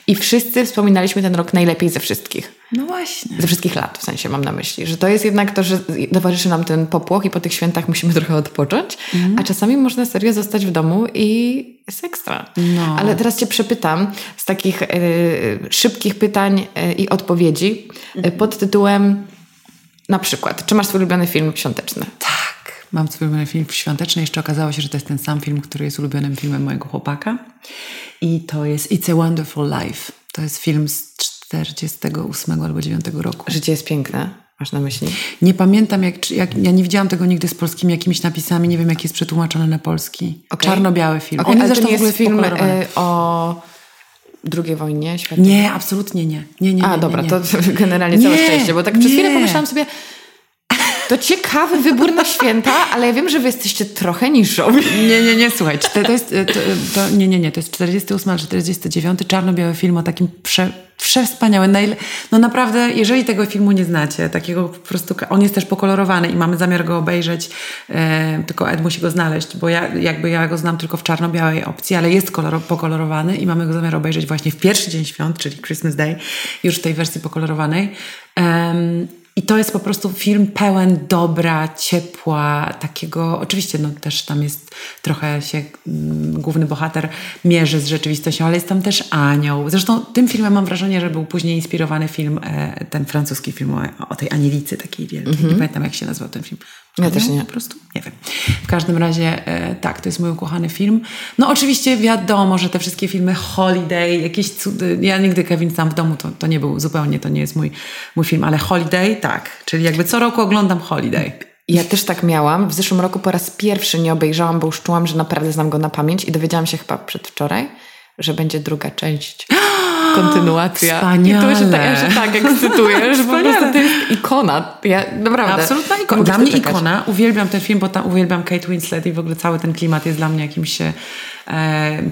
i wszyscy wspominaliśmy ten rok najlepiej ze wszystkich. No właśnie. Ze wszystkich lat, w sensie mam na myśli, że to jest jednak to, że towarzyszy nam ten popłoch i po tych świętach musimy trochę odpocząć, mhm. a czasami można serio zostać w domu i jest ekstra. No. Ale teraz Cię przepytam z takich y, szybkich pytań y, i odpowiedzi y, pod tytułem Na przykład, czy masz swój ulubiony film świąteczny? Tak, mam swój ulubiony film świąteczny. Jeszcze okazało się, że to jest ten sam film, który jest ulubionym filmem mojego chłopaka. I to jest It's a Wonderful Life. To jest film z 48 albo 9 roku. Życie jest piękne, masz na myśli? Nie pamiętam, jak, jak ja nie widziałam tego nigdy z polskimi jakimiś napisami. Nie wiem, jak jest przetłumaczony na polski. Okay. Czarno-biały film. Okay, On ale to nie jest film y, o II wojnie światowej? Nie, absolutnie nie. nie, nie, A, nie, dobra, nie, to generalnie całe szczęście, bo tak przez chwilę pomyślałam sobie, to ciekawy wybór na święta, ale ja wiem, że wy jesteście trochę niszowi. Nie, nie, nie, słuchaj, to, to jest, to, to, nie, nie, nie, to jest 48 49, czarno-biały film o takim prze, przewspaniałym, no naprawdę, jeżeli tego filmu nie znacie, takiego po prostu, on jest też pokolorowany i mamy zamiar go obejrzeć, e, tylko Ed musi go znaleźć, bo ja jakby ja go znam tylko w czarno-białej opcji, ale jest kolor, pokolorowany i mamy go zamiar obejrzeć właśnie w pierwszy dzień świąt, czyli Christmas Day, już w tej wersji pokolorowanej. I to jest po prostu film pełen dobra, ciepła, takiego. Oczywiście, no też tam jest trochę się mm, główny bohater mierzy z rzeczywistością, ale jest tam też anioł. Zresztą tym filmem mam wrażenie, że był później inspirowany film, e, ten francuski film o, o tej anielicy takiej wielkiej. Mm -hmm. Nie pamiętam, jak się nazywał ten film. Ja też nie. Po prostu nie wiem. W każdym razie e, tak, to jest mój ukochany film. No oczywiście wiadomo, że te wszystkie filmy Holiday, jakieś cudy. Ja nigdy Kevin sam w domu to, to nie był zupełnie, to nie jest mój, mój film, ale Holiday tak. Czyli jakby co roku oglądam Holiday. Ja też tak miałam. W zeszłym roku po raz pierwszy nie obejrzałam, bo już czułam, że naprawdę znam go na pamięć i dowiedziałam się chyba przedwczoraj, że będzie druga część. kontynuacja. Wspaniale. I to się tak, ja się tak ekscytuję, że po prostu to jest ikona. Ja, naprawdę. Absolutna ikona. Dla mnie ikona. Uwielbiam ten film, bo tam uwielbiam Kate Winslet i w ogóle cały ten klimat jest dla mnie jakimś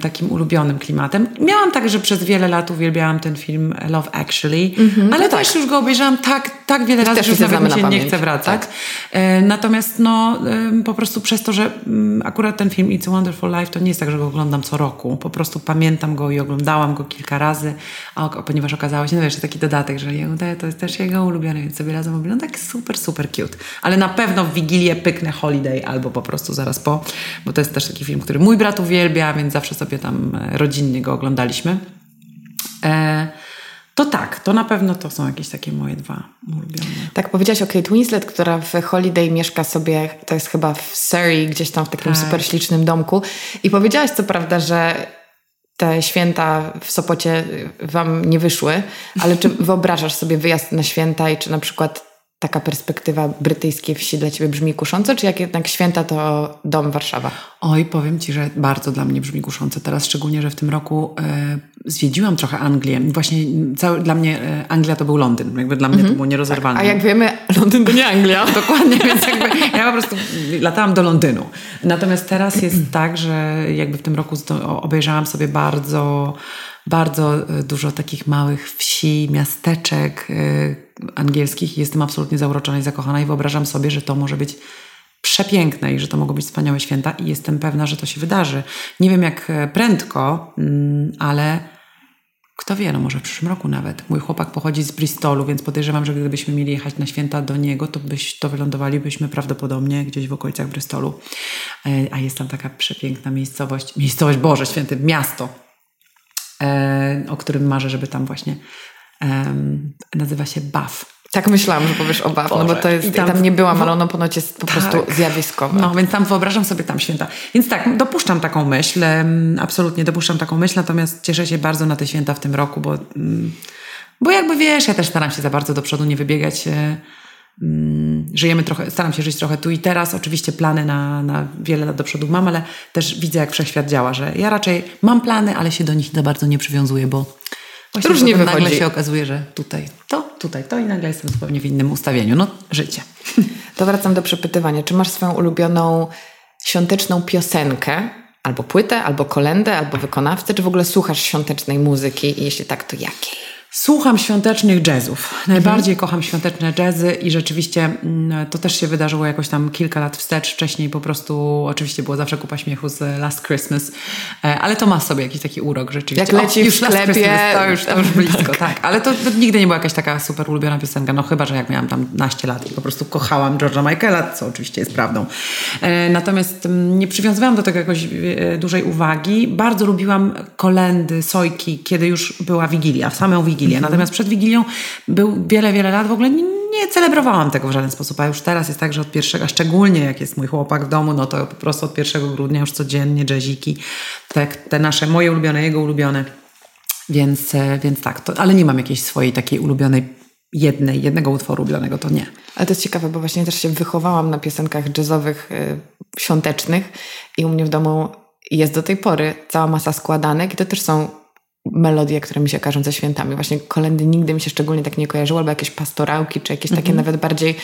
takim ulubionym klimatem. Miałam tak, że przez wiele lat uwielbiałam ten film Love Actually, mm-hmm, ale no też tak. już go obejrzałam tak, tak wiele razy, że już nawet mi się nie chce wracać. Tak. E, natomiast no, e, po prostu przez to, że mm, akurat ten film It's a Wonderful Life to nie jest tak, że go oglądam co roku. Po prostu pamiętam go i oglądałam go kilka razy, a, ponieważ okazało się, no jeszcze taki dodatek, że to jest też jego ulubiony, więc sobie razem oglądam. Tak super, super cute. Ale na pewno w Wigilię pyknę Holiday albo po prostu zaraz po, bo to jest też taki film, który mój brat uwielbia, więc zawsze sobie tam e, rodzinnie go oglądaliśmy. E, to tak, to na pewno to są jakieś takie moje dwa ulubione. Tak, powiedziałaś o Kate Winslet, która w Holiday mieszka sobie, to jest chyba w Surrey, gdzieś tam w takim tak. super ślicznym domku. I powiedziałaś co prawda, że te święta w Sopocie wam nie wyszły, ale czy wyobrażasz sobie wyjazd na święta i czy na przykład taka perspektywa brytyjskiej wsi dla ciebie brzmi kusząco, czy jak jednak święta to dom Warszawa? Oj, powiem ci, że bardzo dla mnie brzmi kusząco. Teraz szczególnie, że w tym roku e, zwiedziłam trochę Anglię. Właśnie cały, dla mnie e, Anglia to był Londyn. Jakby dla mnie mm -hmm. to było nierozerwalne. Tak, a jak wiemy, Londyn to nie Anglia. Dokładnie, więc jakby ja po prostu latałam do Londynu. Natomiast teraz jest tak, że jakby w tym roku obejrzałam sobie bardzo bardzo e, dużo takich małych wsi, miasteczek e, angielskich jestem absolutnie zauroczona i zakochana i wyobrażam sobie, że to może być przepiękne i że to mogą być wspaniałe święta i jestem pewna, że to się wydarzy. Nie wiem jak e, prędko, mm, ale kto wie, no może w przyszłym roku nawet. Mój chłopak pochodzi z Bristolu, więc podejrzewam, że gdybyśmy mieli jechać na święta do niego, to, byś, to wylądowalibyśmy prawdopodobnie gdzieś w okolicach Bristolu. A jest tam taka przepiękna miejscowość, miejscowość Boże Święty, miasto, o którym marzę, żeby tam właśnie nazywa się Bath. Tak myślałam, że powiesz o Bath, no bo to jest, I tam, tam nie byłam, ale ono ponoć jest po tak. prostu zjawiskowe. No, więc tam wyobrażam sobie tam święta. Więc tak, dopuszczam taką myśl, absolutnie dopuszczam taką myśl, natomiast cieszę się bardzo na te święta w tym roku, bo, mm, bo jakby wiesz, ja też staram się za bardzo do przodu nie wybiegać e, żyjemy trochę, staram się żyć trochę tu i teraz. Oczywiście plany na, na wiele lat do przodu mam, ale też widzę, jak wszechświat działa, że ja raczej mam plany, ale się do nich za bardzo nie przywiązuję, bo właśnie Różnie wychodzi. nagle się okazuje, że tutaj to, tutaj to i nagle jestem zupełnie w innym ustawieniu. No, życie. To wracam do przepytywania. Czy masz swoją ulubioną świąteczną piosenkę, albo płytę, albo kolendę, albo wykonawcę, czy w ogóle słuchasz świątecznej muzyki i jeśli tak, to jakiej? Słucham świątecznych jazzów. Najbardziej mhm. kocham świąteczne jazzy i rzeczywiście mm, to też się wydarzyło jakoś tam kilka lat wstecz. Wcześniej po prostu oczywiście było zawsze kupa śmiechu z Last Christmas, e, ale to ma sobie jakiś taki urok rzeczywiście. Jak leci o, już w sklepie. to już, to już blisko, tak. tak. Ale to, to, nigdy nie była jakaś taka super ulubiona piosenka, no chyba, że jak miałam tam naście lat i po prostu kochałam George'a Michaela, co oczywiście jest prawdą. E, natomiast mm, nie przywiązywałam do tego jakoś e, dużej uwagi. Bardzo lubiłam kolendy, sojki, kiedy już była Wigilia, w samą Wigilię Wigilię. Natomiast przed Wigilią był wiele, wiele lat w ogóle nie, nie celebrowałam tego w żaden sposób, a już teraz jest tak, że od pierwszego, szczególnie jak jest mój chłopak w domu, no to po prostu od 1 grudnia już codziennie jazziki, te, te nasze, moje ulubione, jego ulubione. Więc, e, więc tak, to, ale nie mam jakiejś swojej takiej ulubionej jednej, jednego utworu ulubionego, to nie. Ale to jest ciekawe, bo właśnie też się wychowałam na piosenkach jazzowych, y, świątecznych i u mnie w domu jest do tej pory cała masa składanek i to też są melodie, które mi się każą ze świętami. Właśnie kolendy nigdy mi się szczególnie tak nie kojarzyły, albo jakieś pastorałki, czy jakieś takie mm -hmm. nawet bardziej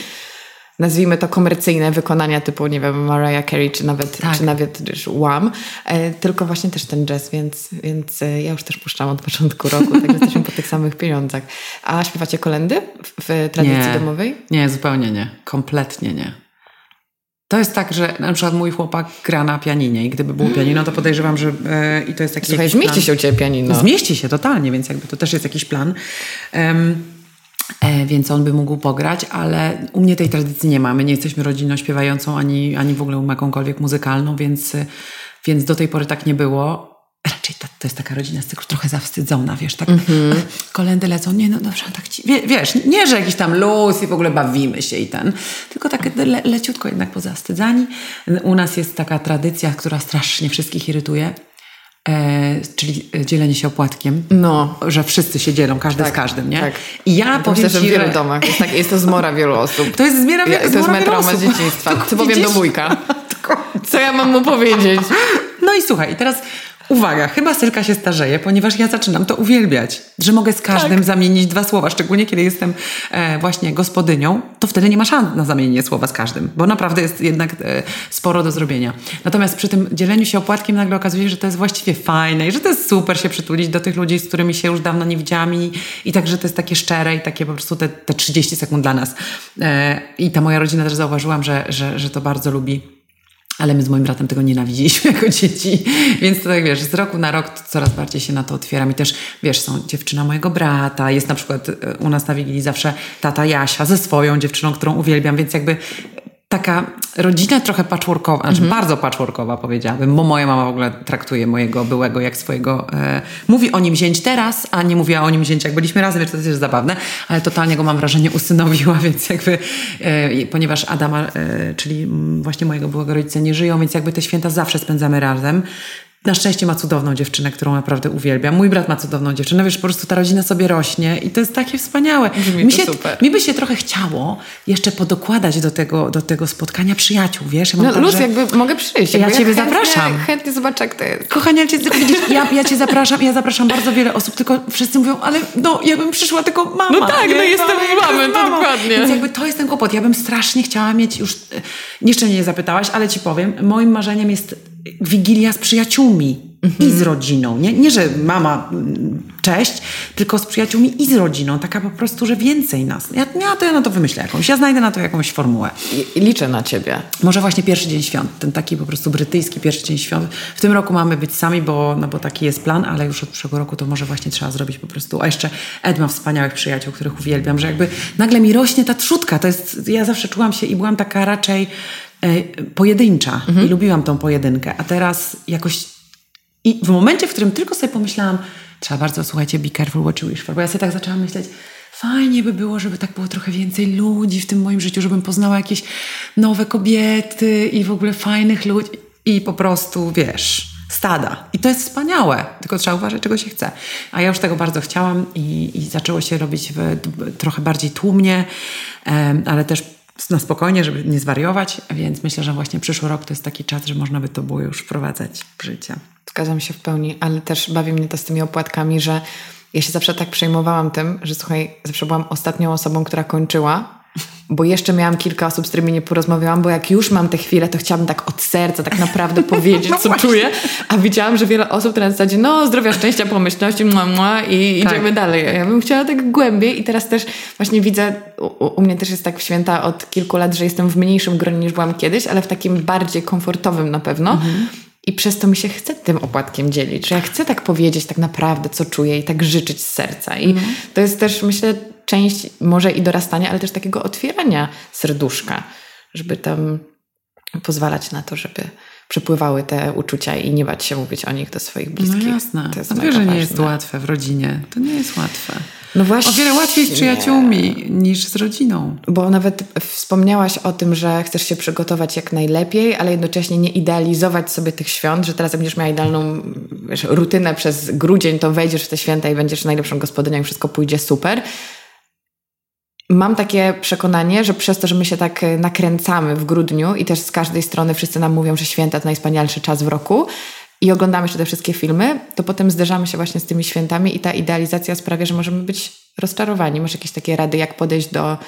nazwijmy to komercyjne wykonania typu, nie wiem, Mariah Carey, czy nawet, tak. czy nawet Wham, e, tylko właśnie też ten jazz, więc, więc e, ja już też puszczam od początku roku, tak jesteśmy po tych samych pieniądzach. A śpiewacie kolendy w, w tradycji nie, domowej? Nie, zupełnie nie. Kompletnie nie. To jest tak, że na przykład mój chłopak gra na pianinie i gdyby było pianino, to podejrzewam, że e, i to jest taki Słuchaj, zmieści plan. się u Ciebie pianino. Zmieści się totalnie, więc jakby to też jest jakiś plan. Um, e, więc on by mógł pograć, ale u mnie tej tradycji nie mamy. Nie jesteśmy rodziną śpiewającą, ani, ani w ogóle jakąkolwiek muzykalną, więc, więc do tej pory tak nie było raczej to, to jest taka rodzina z cyklu trochę zawstydzona, wiesz, tak mm-hmm. kolendy lecą, nie no dobrze, tak ci, wie, wiesz, nie, że jakiś tam luz i w ogóle bawimy się i ten, tylko tak le, leciutko jednak pozawstydzani. U nas jest taka tradycja, która strasznie wszystkich irytuje, E, czyli dzielenie się opłatkiem. No. Że wszyscy się dzielą, każdy tak, z każdym, nie? Tak. I ja to powiem myślę, że w wielu domach jest, tak, jest to zmora wielu osób. To jest zmora, ja, to jest metrauma z dzieciństwa. Co powiem do wujka? Co ja mam mu powiedzieć? No i słuchaj, i teraz Uwaga, chyba Sylka się starzeje, ponieważ ja zaczynam to uwielbiać, że mogę z każdym tak. zamienić dwa słowa, szczególnie kiedy jestem e, właśnie gospodynią, to wtedy nie ma szans na zamienienie słowa z każdym, bo naprawdę jest jednak e, sporo do zrobienia. Natomiast przy tym dzieleniu się opłatkiem nagle okazuje się, że to jest właściwie fajne i że to jest super się przytulić do tych ludzi, z którymi się już dawno nie widziałam i, i także to jest takie szczere i takie po prostu te, te 30 sekund dla nas. E, I ta moja rodzina też zauważyłam, że, że, że to bardzo lubi ale my z moim bratem tego nienawidziliśmy jako dzieci, więc to tak wiesz, z roku na rok coraz bardziej się na to otwieram. I też wiesz, są dziewczyna mojego brata, jest na przykład e, u nas na Wigilii zawsze tata Jasia ze swoją dziewczyną, którą uwielbiam, więc jakby taka rodzina trochę patchworkowa, znaczy mhm. bardzo patchworkowa powiedziałabym, bo moja mama w ogóle traktuje mojego byłego jak swojego, e, mówi o nim zięć teraz, a nie mówiła o nim zięć jak byliśmy razem, więc to jest zabawne, ale totalnie go mam wrażenie usynowiła, więc jakby, e, ponieważ Adama, e, czyli właśnie mojego byłego rodzica nie żyją, więc jakby te święta zawsze spędzamy razem, na szczęście ma cudowną dziewczynę, którą naprawdę uwielbiam. Mój brat ma cudowną dziewczynę. Wiesz, po prostu ta rodzina sobie rośnie i to jest takie wspaniałe. mi, się, super. mi by się trochę chciało jeszcze podokładać do tego, do tego spotkania przyjaciół, wiesz? Ja no tak, luz, jakby mogę przyjść. Ja ciebie zapraszam. Chętnie zobaczę, jak to jest. Kochanie, cię, widzisz, ja, ja cię zapraszam, ja zapraszam bardzo wiele osób, tylko wszyscy mówią, ale no, ja bym przyszła tylko mama. No tak, nie? no jestem mamą, to dokładnie. Więc jakby to jest ten kłopot. Ja bym strasznie chciała mieć już, jeszcze mnie nie zapytałaś, ale ci powiem, moim marzeniem jest wigilia z przyjaciółmi i z rodziną. Nie, nie, że mama mm, cześć, tylko z przyjaciółmi i z rodziną. Taka po prostu, że więcej nas. Ja, ja to ja na to wymyślę jakąś. Ja znajdę na to jakąś formułę. I, liczę na ciebie. Może właśnie pierwszy dzień świąt. Ten taki po prostu brytyjski pierwszy dzień świąt. W tym roku mamy być sami, bo, no bo taki jest plan, ale już od przyszłego roku to może właśnie trzeba zrobić po prostu. A jeszcze Ed ma wspaniałych przyjaciół, których uwielbiam, że jakby nagle mi rośnie ta trzutka. To jest, ja zawsze czułam się i byłam taka raczej pojedyncza mhm. i lubiłam tą pojedynkę, a teraz jakoś i w momencie, w którym tylko sobie pomyślałam, trzeba bardzo, słuchajcie, be careful what you wish for, bo ja sobie tak zaczęłam myśleć, fajnie by było, żeby tak było trochę więcej ludzi w tym moim życiu, żebym poznała jakieś nowe kobiety i w ogóle fajnych ludzi i po prostu, wiesz, stada. I to jest wspaniałe, tylko trzeba uważać, czego się chce. A ja już tego bardzo chciałam i, i zaczęło się robić w, trochę bardziej tłumnie, ale też na spokojnie, żeby nie zwariować, więc myślę, że właśnie przyszły rok to jest taki czas, że można by to było już wprowadzać w życie. Zgadzam się w pełni, ale też bawi mnie to z tymi opłatkami, że ja się zawsze tak przejmowałam tym, że słuchaj, zawsze byłam ostatnią osobą, która kończyła, bo jeszcze miałam kilka osób, z którymi nie porozmawiałam, bo jak już mam tę chwilę, to chciałabym tak od serca tak naprawdę powiedzieć, no co właśnie. czuję, a widziałam, że wiele osób na zasadzie, no zdrowia, szczęścia, pomyślności, mua, mua, i tak. idziemy dalej. Ja bym chciała tak głębiej i teraz też właśnie widzę, u, u, mnie też jest tak święta od kilku lat, że jestem w mniejszym gronie niż byłam kiedyś, ale w takim bardziej komfortowym na pewno. Mhm. I przez to mi się chce tym opłatkiem dzielić, że ja chcę tak powiedzieć tak naprawdę, co czuję i tak życzyć z serca. I mm. to jest też, myślę, część może i dorastania, ale też takiego otwierania serduszka, żeby tam pozwalać na to, żeby przepływały te uczucia i nie bać się mówić o nich do swoich bliskich. No jasne. To jest wiesz, że nie jest łatwe w rodzinie. To nie jest łatwe. No właśnie. O wiele łatwiej z przyjaciółmi niż z rodziną. Bo nawet wspomniałaś o tym, że chcesz się przygotować jak najlepiej, ale jednocześnie nie idealizować sobie tych świąt, że teraz będziesz miała idealną wiesz, rutynę przez grudzień, to wejdziesz w te święta i będziesz najlepszą gospodynią i wszystko pójdzie super. Mam takie przekonanie, że przez to, że my się tak e, nakręcamy w grudniu i też z każdej strony wszyscy nam mówią, że święta to najwspanialszy czas w roku i oglądamy jeszcze te wszystkie filmy, to potem zderzamy się właśnie z tymi świętami i ta idealizacja sprawia, że możemy być rozczarowani. Masz jakieś takie rady, jak podejść do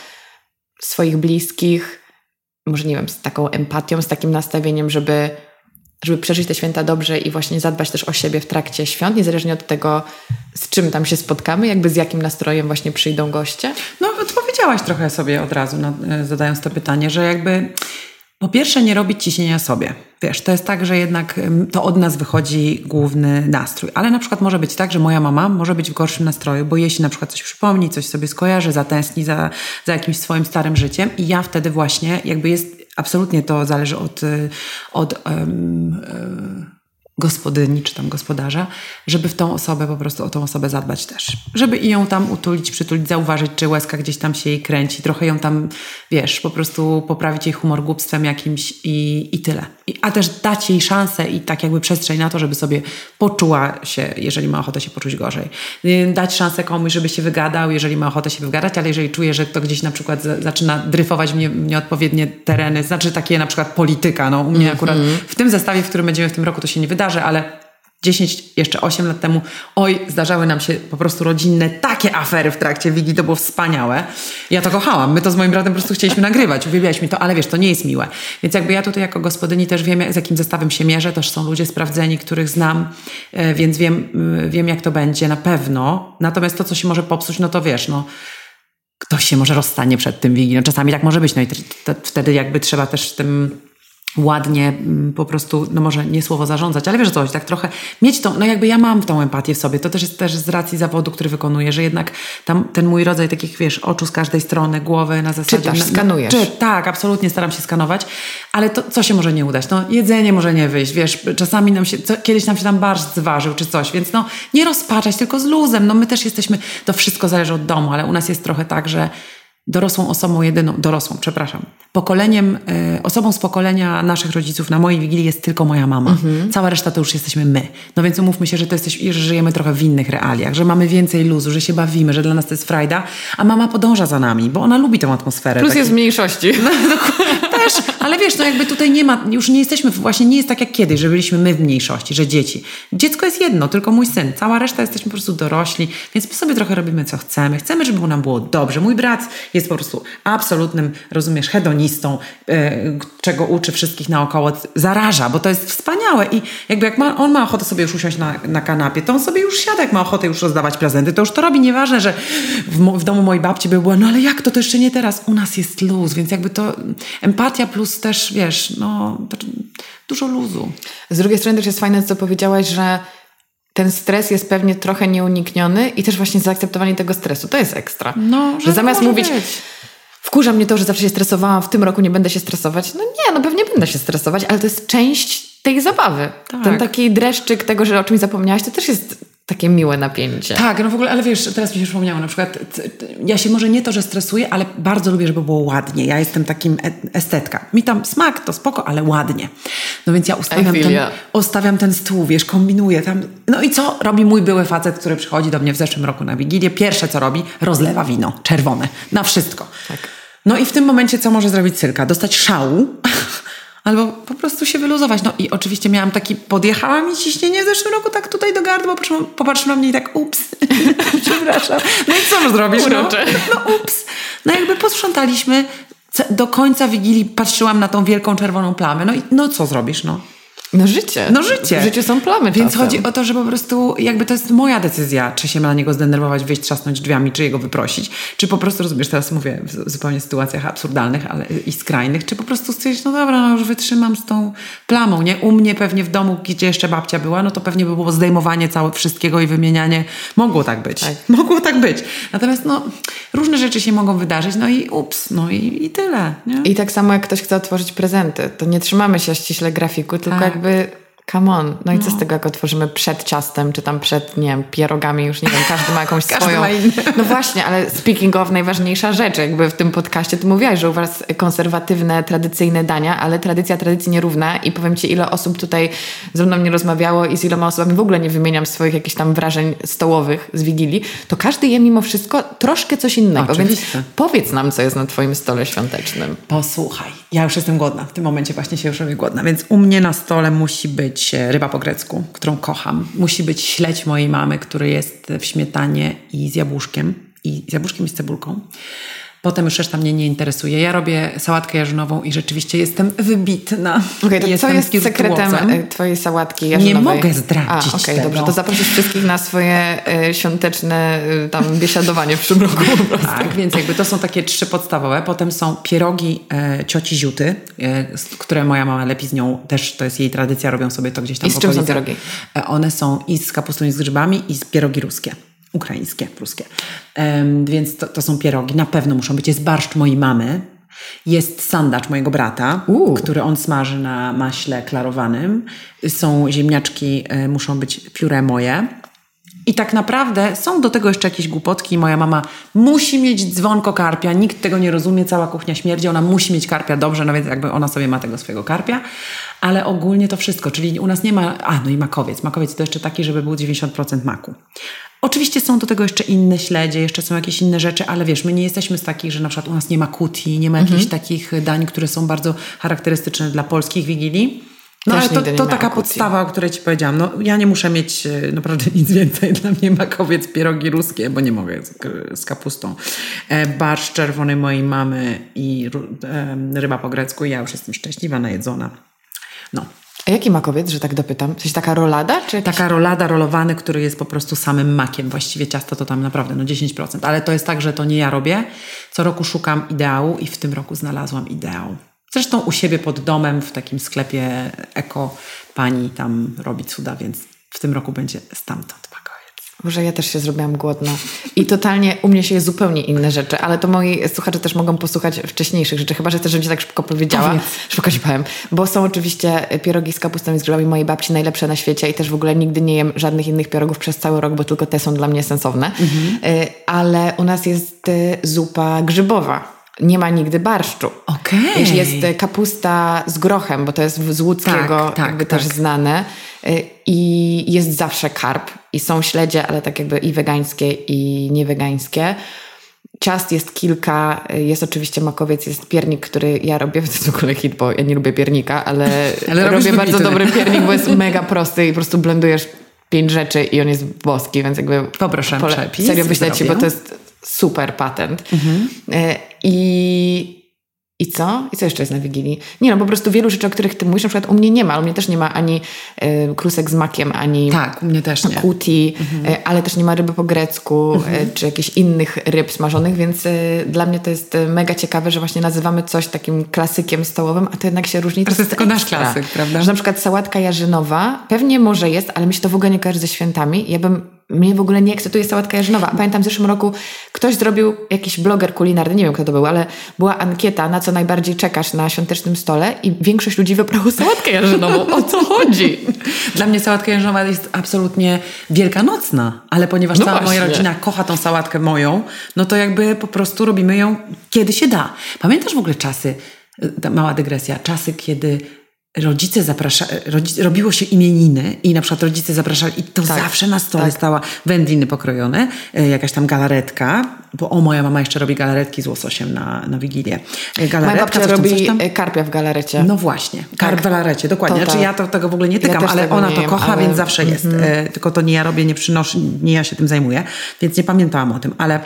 swoich bliskich, może nie wiem, z taką empatią, z takim nastawieniem, żeby, żeby przeżyć te święta dobrze i właśnie zadbać też o siebie w trakcie świąt, niezależnie od tego, z czym tam się spotkamy, jakby z jakim nastrojem właśnie przyjdą goście. No, odpowiedziałaś trochę sobie od razu, na, e, zadając to pytanie, że jakby po pierwsze nie robić ciśnienia sobie. Wiesz, to jest tak, że jednak to od nas wychodzi główny nastrój. Ale na przykład może być tak, że moja mama może być w gorszym nastroju, bo jeśli na przykład coś przypomni, coś sobie skojarzy, zatęskni za, za jakimś swoim starym życiem i ja wtedy właśnie jakby jest, absolutnie to zależy od, y, od e, gospodyni czy tam gospodarza, żeby w tą osobę po prostu o tą osobę zadbać też. Żeby i ją tam utulić, przytulić, zauważyć, czy łezka gdzieś tam się jej kręci, trochę ją tam, wiesz, po prostu poprawić jej humor głupstwem jakimś i, i tyle. I, a też dać jej szansę i tak jakby przestrzeń na to, żeby sobie poczuła się, jeżeli ma ochotę się poczuć gorzej. Y, Dać szansę komuś, żeby się wygadał, jeżeli ma ochotę się wygadać, ale jeżeli czuje, że to gdzieś na przykład za- zaczyna dryfować w nie, w nieodpowiednie tereny, znaczy takie na przykład polityka, no u mnie akurat w tym zestawie, w którym będziemy w tym roku, to się nie ale 10, jeszcze 8 lat temu, oj, zdarzały nam się po prostu rodzinne takie afery w trakcie Wigii, to było wspaniałe. Ja to kochałam. My to z moim bratem po prostu chcieliśmy nagrywać, uwielbialiśmy to, ale wiesz, to nie jest miłe. Więc jakby ja tutaj jako gospodyni też wiem, z jakim zestawem się mierzę, też są ludzie sprawdzeni, których znam, e, więc wiem, y, wiem jak to będzie na pewno. Natomiast to, co się może popsuć, no to wiesz, no ktoś się może rozstanie przed tym Wigii. No czasami tak może być, no i wtedy jakby trzeba też tym ładnie mm, po prostu, no może nie słowo zarządzać, ale wiesz o co chodzi, tak trochę mieć tą, no jakby ja mam tą empatię w sobie, to też jest też z racji zawodu, który wykonuję, że jednak tam ten mój rodzaj takich, wiesz, oczu z każdej strony, głowy na zasadzie... Czytasz, na- skanujesz. Czy, tak, absolutnie staram się skanować, ale to co się może nie udać? No jedzenie może nie wyjść, wiesz, czasami nam się, co, kiedyś nam się tam barszcz zważył czy coś, więc no nie rozpaczać, tylko z luzem, no my też jesteśmy, to wszystko zależy od domu, ale u nas jest trochę tak, że dorosłą osobą jedyną, dorosłą, przepraszam, pokoleniem, y, osobą z pokolenia naszych rodziców na mojej wigilii jest tylko moja mama. Cała reszta to już jesteśmy my. No więc umówmy się, że to jesteś, że żyjemy trochę w innych realiach, że mamy więcej luzu, że się bawimy, że dla nas to jest frajda, a mama podąża za nami, bo ona lubi tę atmosferę. Plus takiej- jest w mniejszości. też, ale wiesz, no jakby tutaj nie ma, już nie jesteśmy, właśnie nie jest tak jak kiedyś, że byliśmy my w mniejszości, że dzieci. Dziecko jest jedno, tylko mój syn. Cała reszta jesteśmy po prostu dorośli, więc my sobie trochę robimy co chcemy. Chcemy, żeby nam było dobrze. Mój brat jest po prostu absolutnym, rozumiesz, hedonistą, yy, czego uczy wszystkich naokoło. Zaraża, bo to jest wspaniałe i jakby jak ma, on ma ochotę sobie już usiąść na, na kanapie, to on sobie już siada, jak ma ochotę już rozdawać prezenty, to już to robi. Nieważne, że w, w domu mojej babci by było, no ale jak to, to jeszcze nie teraz. U nas jest luz, więc jakby to empatia plus też, wiesz, no dużo luzu. Z drugiej strony też jest fajne, co powiedziałaś, że ten stres jest pewnie trochę nieunikniony i też właśnie zaakceptowanie tego stresu. To jest ekstra. No, że że zamiast może mówić, być. wkurza mnie to, że zawsze się stresowałam, w tym roku nie będę się stresować. No nie, no pewnie będę się stresować, ale to jest część tej zabawy. Tak. Ten taki dreszczyk tego, że o czymś zapomniałaś, to też jest takie miłe napięcie. Tak, no w ogóle, ale wiesz, teraz mi się przypomniało, na przykład ja się może nie to, że stresuję, ale bardzo lubię, żeby było ładnie. Ja jestem takim e- estetka. Mi tam smak to spoko, ale ładnie. No więc ja ustawiam ten, ustawiam ten stół, wiesz, kombinuję tam. No i co robi mój były facet, który przychodzi do mnie w zeszłym roku na Wigilię? Pierwsze co robi, rozlewa wino czerwone na wszystko. Tak. No i w tym momencie co może zrobić Sylka? Dostać szału albo po prostu się wyluzować. No i oczywiście miałam taki, podjechała mi ciśnienie w zeszłym roku tak tutaj do gardła, popatrzył- popatrzył na mnie i tak ups, przepraszam. No i co zrobisz? No, Urocze. no ups. No jakby posprzątaliśmy, do końca Wigilii patrzyłam na tą wielką czerwoną plamę. No i no co zrobisz, no? No życie. No życie. W życiu są plamy Więc czasem. chodzi o to, że po prostu jakby to jest moja decyzja, czy się na niego zdenerwować, wyjść, trzasnąć drzwiami, czy jego wyprosić. Czy po prostu, rozumiesz, teraz mówię w zupełnie sytuacjach absurdalnych ale, i skrajnych, czy po prostu stwierdzić, no dobra, no już wytrzymam z tą plamą, nie? U mnie pewnie w domu, gdzie jeszcze babcia była, no to pewnie by było zdejmowanie całe wszystkiego i wymienianie. Mogło tak być. Tak. Mogło tak być. Natomiast no, różne rzeczy się mogą wydarzyć, no i ups, no i, i tyle, nie? I tak samo jak ktoś chce otworzyć prezenty, to nie trzymamy się ściśle grafiku, tylko Tak. jakby come on. No i co z tego, jak otworzymy przed ciastem, czy tam przed, nie wiem, pierogami, już nie wiem, każdy ma jakąś Każdy swoją. ma. No właśnie, ale speaking of, najważniejsza rzecz, jakby w tym podcaście, ty mówiłaś, że u was konserwatywne, tradycyjne dania, ale tradycja tradycji nierówna i powiem ci, ile osób tutaj ze mną nie rozmawiało i z iloma osobami w ogóle nie wymieniam swoich jakichś tam wrażeń stołowych z Wigilii, to każdy je mimo wszystko troszkę coś innego, Oczywiście. więc powiedz nam, co jest na twoim stole świątecznym. Posłuchaj, ja już jestem głodna. W tym momencie właśnie się już robię głodna, więc u mnie na stole musi być e, ryba po grecku, którą kocham. Musi być śledź mojej mamy, który jest w śmietanie i z jabłuszkiem, i z jabłuszkiem i z cebulką. Potem już reszta mnie nie interesuje. Ja robię sałatkę jarzynową i rzeczywiście jestem wybitna. Okej, to co jestem jest sekretem wirtuozem. e, twojej sałatki jarzynowej? mogę zdradzić A, okej, tego. dobrze, to zaprosisz wszystkich na swoje e, świąteczne e, tam biesiadowanie w przyszłym roku. Tak, więc jakby to są takie trzy podstawowe. Potem są pierogi e, cioci Ziuty, które moja mama lepi z nią, też to jest jej tradycja, robią sobie to gdzieś tam I z czym są pierogi? One są i z kapustą i z grzybami i z pierogi ruskie. Ukraińskie, pruskie. Em, więc to, to są pierogi. Na pewno muszą być. Jest barszcz mojej mamy. Jest sandacz mojego brata, który on smaży na maśle klarowanym. Są ziemniaczki, e, muszą być pióre moje. I tak naprawdę są do tego jeszcze jakieś głupotki. Moja mama musi mieć dzwonko karpia, nikt tego nie rozumie, cała kuchnia śmierdzi, ona musi mieć karpia dobrze, więc jakby ona sobie ma tego swojego karpia. Ale ogólnie to wszystko, czyli u nas nie ma, a no i makowiec. Makowiec to jeszcze taki, żeby był 90% maku. Oczywiście są do tego jeszcze inne śledzie, jeszcze są jakieś inne rzeczy, ale wiesz, my nie jesteśmy z takich, że na przykład u nas nie ma kuti, nie ma jakichś takich dań, które są bardzo charakterystyczne dla polskich wigilii. No Też ale to, to taka podstawa, o której ci powiedziałam. No, ja nie muszę mieć e, naprawdę nic więcej. Dla mnie makowiec, pierogi ruskie, bo nie mogę z, z kapustą. E, barszcz czerwony mojej mamy i e, ryba po grecku. Ja już jestem szczęśliwa, najedzona. No. A jaki makowiec, że tak dopytam? Coś taka rolada? Czy jakiś... Taka rolada, rolowany, który jest po prostu samym makiem. Właściwie ciasto to tam naprawdę no 10%. Ale to jest tak, że to nie ja robię. Co roku szukam ideału i w tym roku znalazłam ideał. Zresztą u siebie pod domem, w takim sklepie eko, pani tam robi cuda, więc w tym roku będzie stamtąd makowiec. Może ja też się zrobiłam głodna. I totalnie u mnie się je zupełnie inne rzeczy, ale to moi słuchacze też mogą posłuchać wcześniejszych rzeczy, chyba że chcesz, żebym ci tak szybko powiedziała. Powiedz. Szybko ci powiem. Bo są oczywiście pierogi z kapustą i z grzybami mojej babci najlepsze na świecie i też w ogóle nigdy nie jem żadnych innych pierogów przez cały rok, bo tylko te są dla mnie sensowne. Y, Ale u nas jest y, zupa grzybowa. Nie ma nigdy barszczu. Okej. Wiesz, Jest y, kapusta z grochem, bo to jest z łódzkiego Tak, tak, jakby tak. też znane. Y, I jest zawsze karp. I są śledzie, ale tak jakby i wegańskie, i niewegańskie. Ciast jest kilka, y, jest oczywiście makowiec, jest piernik, który ja robię, to w ogóle hit, bo ja nie lubię piernika, ale, Ale robię bardzo dobry piernik, bo jest mega prosty i po prostu blendujesz pięć rzeczy i on jest boski, więc jakby Poproszę przepis serio wyślę ci, bo to jest super patent. Mhm. Y, I i co? I co jeszcze jest na Wigilii? Nie no, po prostu wielu rzeczy, o których ty mówisz, na przykład u mnie nie ma. U mnie też nie ma ani y, krusek z makiem, ani Tak, u mnie też nie. kuti, y, ale też nie ma ryby po grecku, y, czy jakichś innych ryb smażonych, więc dla mnie to jest mega ciekawe, że właśnie nazywamy coś takim klasykiem stołowym, a to jednak się różni. To jest tylko nasz klasyk, prawda? Że na przykład sałatka jarzynowa, pewnie może jest, ale mi się to w ogóle nie kojarzy ze świętami. Ja bym mnie w ogóle nie ekscytuje sałatka jarzynowa. Pamiętam w zeszłym roku ktoś zrobił, jakiś bloger kulinarny, nie wiem kto to był, ale była ankieta, na co najbardziej czekasz na świątecznym stole i większość ludzi wybrało sałatkę jarzynową. O co chodzi? Dla mnie sałatka jarzynowa jest absolutnie wielkanocna, ale ponieważ No cała właśnie. moja rodzina kocha tą sałatkę moją, no to jakby po prostu robimy ją kiedy się da. Pamiętasz w ogóle czasy, y, mała dygresja, czasy, kiedy rodzice zaprasza, rodzic, robiło się imieniny i na przykład rodzice zapraszali i to Tak, zawsze na stole tak. stała wędliny pokrojone, y, jakaś tam galaretka, bo o, moja mama jeszcze robi galaretki z łososiem na, na Wigilię. Y, Moja Galaretka, babcia coś tam, coś robi tam. y, karpia w galarecie. No właśnie, karp w galarecie, dokładnie. To Znaczy tak. ja to, tego w ogóle nie Ja tykam, też ale ona to jem, kocha, ale- więc zawsze jest. E, tylko to nie ja robię, nie przynoszę, nie ja się tym zajmuję, więc nie pamiętałam o tym, ale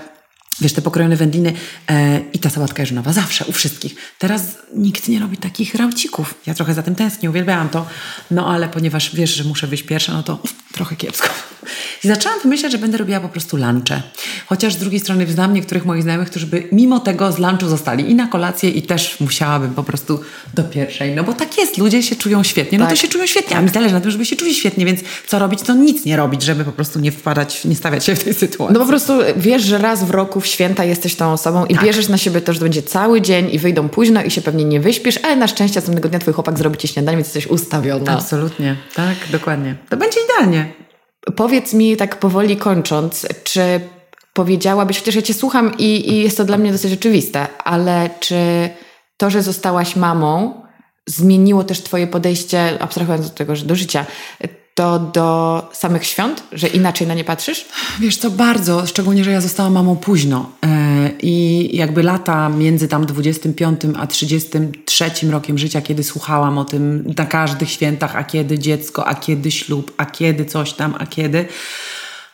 Wiesz, te pokrojone wędliny e, i ta sałatka jarzynowa, zawsze, u wszystkich. Teraz nikt nie robi takich raucików. Ja trochę za tym tęsknię, uwielbiałam to. No ale ponieważ wiesz, że muszę wyjść pierwsza, no to trochę kiepsko. I zaczęłam wymyślać, że będę robiła po prostu lunche. Chociaż z drugiej strony znam niektórych moich znajomych, którzy by mimo tego z lunchu zostali i na kolację i też musiałabym po prostu do pierwszej. No bo tak jest, ludzie się czują świetnie, no Tak. to się czują świetnie. A mi zależy na tym, żeby się czuli świetnie, więc co robić, to nic nie robić, żeby po prostu nie wpadać, nie stawiać się w tej sytuacji. No po prostu wiesz, że raz w roku w święta jesteś tą osobą i Tak. bierzesz na siebie to, że to będzie cały dzień i wyjdą późno i się pewnie nie wyśpisz, ale na szczęście następnego dnia twój chłopak zrobi ci śniadanie, więc jesteś ustawiona. Absolutnie, tak, dokładnie. To będzie idealnie. Powiedz mi tak powoli kończąc, czy powiedziałabyś, chociaż ja cię słucham i, i jest to dla mnie dosyć oczywiste, ale czy to, że zostałaś mamą, zmieniło też twoje podejście, abstrahując od tego, że do życia, to do samych świąt, że inaczej na nie patrzysz? Wiesz co, bardzo, szczególnie, że ja zostałam mamą późno e, i jakby lata między tam 25 a 33 rokiem życia, kiedy słuchałam o tym na każdych świętach, a kiedy dziecko, a kiedy ślub, a kiedy coś tam, a kiedy,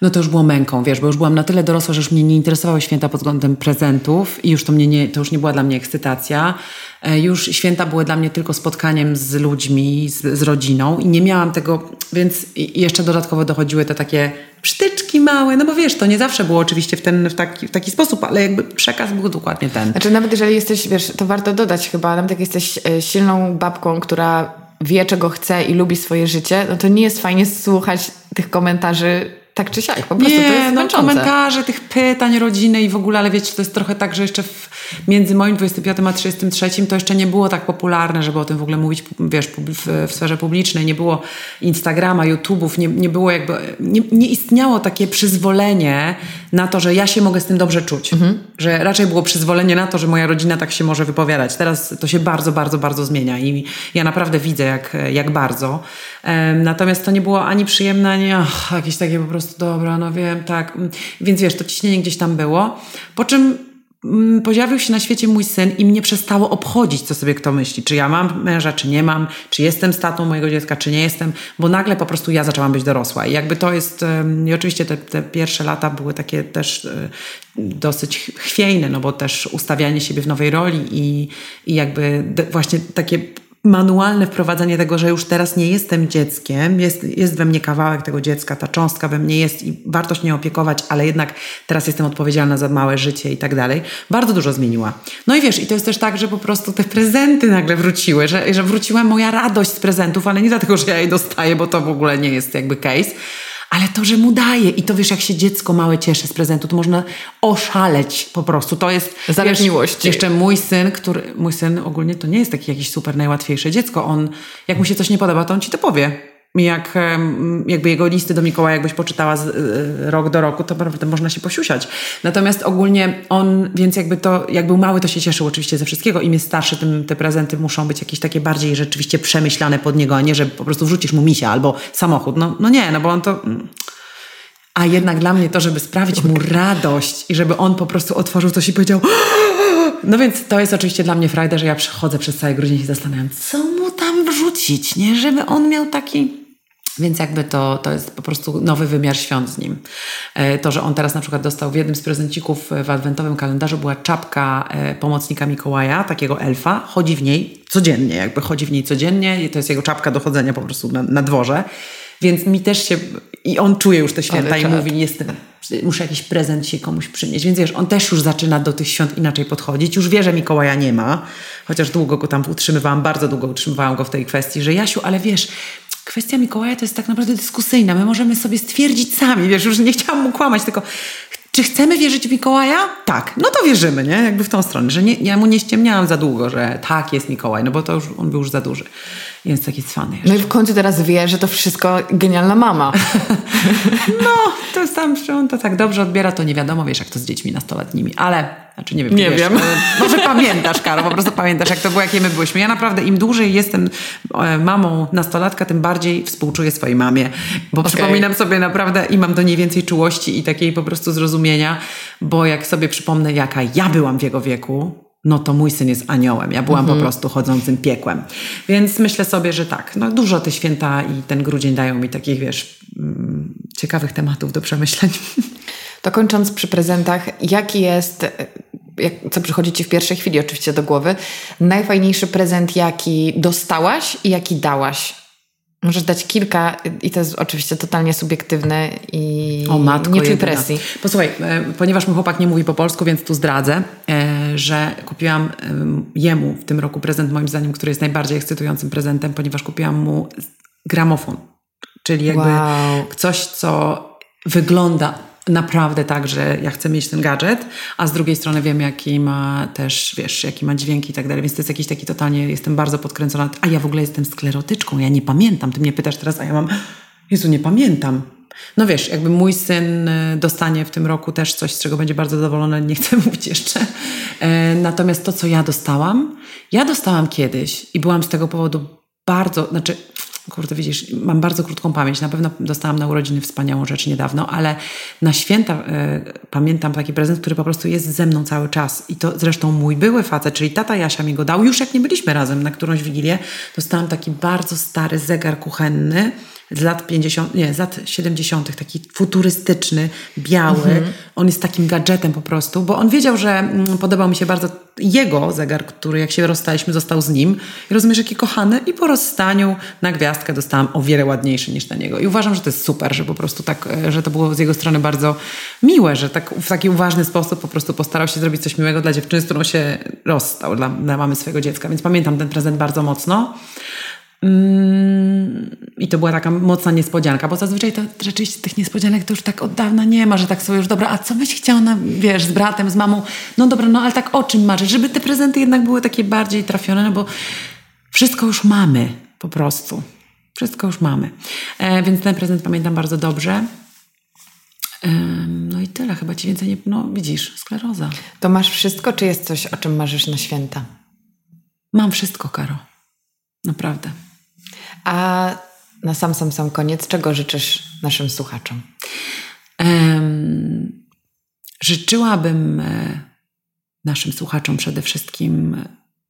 no to już było męką, wiesz, bo już byłam na tyle dorosła, że już mnie nie interesowały święta pod względem prezentów i już to, mnie nie, to już nie była dla mnie ekscytacja. E, Już święta były dla mnie tylko spotkaniem z ludźmi, z, z rodziną i nie miałam tego, więc jeszcze dodatkowo dochodziły te takie psztyczki małe, no bo wiesz, to nie zawsze było oczywiście w, ten, w, taki, w taki sposób, ale jakby przekaz był dokładnie ten. Znaczy nawet jeżeli jesteś, wiesz, to warto dodać chyba, nawet jak jesteś e, silną babką, która wie czego chce i lubi swoje życie, no to nie jest fajnie słuchać tych komentarzy tak czy siak. Po prostu nie, to jest no męczące. komentarze tych pytań rodziny i w ogóle, ale wiecie, to jest trochę tak, że jeszcze w, między moim 25 a 33 to jeszcze nie było tak popularne, żeby o tym w ogóle mówić, wiesz, w, w sferze publicznej. Nie było Instagrama, YouTube'ów, nie, nie było jakby, nie, nie istniało takie przyzwolenie na to, że ja się mogę z tym dobrze czuć. Że raczej było przyzwolenie na to, że moja rodzina tak się może wypowiadać. Teraz to się bardzo, bardzo, bardzo zmienia i ja naprawdę widzę, jak, jak bardzo. Em, Natomiast to nie było ani przyjemne, ani ach, jakieś takie po prostu dobra, no wiem, tak. Więc wiesz, to ciśnienie gdzieś tam było. Po czym pojawił się na świecie mój syn i mnie przestało obchodzić, co sobie kto myśli. Czy ja mam męża, czy nie mam, czy jestem statą mojego dziecka, czy nie jestem, bo nagle po prostu ja zaczęłam być dorosła. I jakby to jest, i oczywiście te, te pierwsze lata były takie też e, dosyć ch- chwiejne, no bo też ustawianie siebie w nowej roli i, i jakby właśnie takie manualne wprowadzenie tego, że już teraz nie jestem dzieckiem, jest, jest we mnie kawałek tego dziecka, ta cząstka we mnie jest i warto się nią opiekować, ale jednak teraz jestem odpowiedzialna za małe życie i tak dalej. Bardzo dużo zmieniła. No i wiesz, i to jest też tak, że po prostu te prezenty nagle wróciły, że, że wróciła moja radość z prezentów, ale nie dlatego, że ja je dostaję, bo to w ogóle nie jest jakby case, ale to, że mu daje i to wiesz, jak się dziecko małe cieszy z prezentu, to można oszaleć po prostu. To jest Zalew miłości. Jeszcze mój syn, który, mój syn ogólnie to nie jest taki jakiś super najłatwiejsze dziecko. On, jak mu się coś nie podoba, to on ci to powie. Jak jakby jego listy do Mikołaja, jakbyś poczytała z, y, rok do roku, to naprawdę można się posiusiać. Natomiast ogólnie on, więc jakby to, jak był mały, to się cieszył oczywiście ze wszystkiego. Im jest starszy, tym te prezenty muszą być jakieś takie bardziej rzeczywiście przemyślane pod niego, a nie, że po prostu wrzucisz mu misia albo samochód. No, no nie, no bo on to... mm. A jednak dla mnie to, żeby sprawić mu radość i żeby on po prostu otworzył coś i powiedział no więc to jest oczywiście dla mnie frajda, że ja przychodzę przez cały grudzień i się zastanawiam, co mu tam wrzucić, nie? Żeby on miał taki... Więc jakby to, to jest po prostu nowy wymiar świąt z nim. E, To, że on teraz na przykład dostał w jednym z prezencików w adwentowym kalendarzu była czapka e, pomocnika Mikołaja, takiego elfa. Chodzi w niej codziennie, jakby chodzi w niej codziennie i to jest jego czapka do chodzenia po prostu na, na dworze. Więc mi też się... I on czuje już te święta Ale i czad. mówi, jestem, muszę jakiś prezent się komuś przynieść. Więc wiesz, on też już zaczyna do tych świąt inaczej podchodzić. Już wie, że Mikołaja nie ma, chociaż długo go tam utrzymywałam, bardzo długo utrzymywałam go w tej kwestii, że Jasiu, ale wiesz, kwestia Mikołaja to jest tak naprawdę dyskusyjna. My możemy sobie stwierdzić sami, wiesz, już nie chciałam mu kłamać, tylko czy chcemy wierzyć w Mikołaja? Tak, no to wierzymy, nie? Jakby w tą stronę, że nie, ja mu nie ściemniałam za długo, że tak, jest Mikołaj, no bo to już, on był już za duży. Więc taki cwany jeszcze. No i w końcu teraz wie, że to wszystko genialna mama. No, to jest tam, że on to tak dobrze odbiera, to nie wiadomo, wiesz, jak to z dziećmi nastoletnimi, ale, znaczy nie wiem, Nie wiesz, wiem. Może pamiętasz, Karo, po prostu pamiętasz, jak to było, jakie my byłyśmy. Ja naprawdę im dłużej jestem e, mamą nastolatka, tym bardziej współczuję swojej mamie, bo Okej. przypominam sobie naprawdę i mam do niej więcej czułości i takiej po prostu zrozumienia, bo jak sobie przypomnę, jaka ja byłam w jego wieku, no to mój syn jest aniołem. Ja byłam po prostu chodzącym piekłem. Więc myślę sobie, że tak, no dużo te święta i ten grudzień dają mi takich, wiesz, mm, ciekawych tematów do przemyśleń. To kończąc przy prezentach, jaki jest, jak, co przychodzi Ci w pierwszej chwili oczywiście do głowy, najfajniejszy prezent, jaki dostałaś i jaki dałaś? Możesz dać kilka i to jest oczywiście totalnie subiektywne i o, matko nie czuj presji. Posłuchaj, e, ponieważ mój chłopak nie mówi po polsku, więc tu zdradzę, e, że kupiłam jemu w tym roku prezent moim zdaniem, który jest najbardziej ekscytującym prezentem, ponieważ kupiłam mu gramofon. Czyli jakby wow. coś, co wygląda naprawdę tak, że ja chcę mieć ten gadżet, a z drugiej strony wiem, jaki ma też, wiesz, jaki ma dźwięki i tak dalej, więc to jest jakiś taki totalnie, jestem bardzo podkręcona, a ja w ogóle jestem sklerotyczką, ja nie pamiętam, ty mnie pytasz teraz, a ja mam, Jezu, nie pamiętam. No wiesz, jakby mój syn y, dostanie w tym roku też coś, z czego będzie bardzo zadowolony, nie chcę mówić jeszcze. E, natomiast to, co ja dostałam, ja dostałam kiedyś i byłam z tego powodu bardzo, znaczy kurde, widzisz, mam bardzo krótką pamięć. Na pewno dostałam na urodziny wspaniałą rzecz niedawno, ale na święta y, pamiętam taki prezent, który po prostu jest ze mną cały czas. I to zresztą mój były facet, czyli tata Jasia mi go dał. Już jak nie byliśmy razem na którąś wigilię, dostałam taki bardzo stary zegar kuchenny, z lat 50, nie, z lat 70., taki futurystyczny, biały. Mhm. On jest takim gadżetem po prostu, bo on wiedział, że mm, podobał mi się bardzo jego zegar, który jak się rozstaliśmy, został z nim. I rozumiesz, jaki kochany. I po rozstaniu na gwiazdkę dostałam o wiele ładniejszy niż na niego. I uważam, że to jest super, że po prostu tak, e, że to było z jego strony bardzo miłe, że tak, w taki uważny sposób po prostu postarał się zrobić coś miłego dla dziewczyny, z którą się rozstał, dla, dla mamy swojego dziecka. Więc pamiętam ten prezent bardzo mocno. Mm, I to była taka mocna niespodzianka, bo zazwyczaj to rzeczywiście tych niespodzianek to już tak od dawna nie ma, że tak sobie już dobra, a co byś chciał na, wiesz, z bratem, z mamą? No dobra, no ale tak o czym marzysz? Żeby te prezenty jednak były takie bardziej trafione, no bo wszystko już mamy po prostu. Wszystko już mamy. E, więc ten prezent pamiętam bardzo dobrze. E, no i tyle, chyba ci więcej nie... No widzisz, skleroza. To masz wszystko, czy jest coś, o czym marzysz na święta? Mam wszystko, Karo. Naprawdę. A na sam, sam, sam koniec, czego życzysz naszym słuchaczom? Um, życzyłabym e, naszym słuchaczom przede wszystkim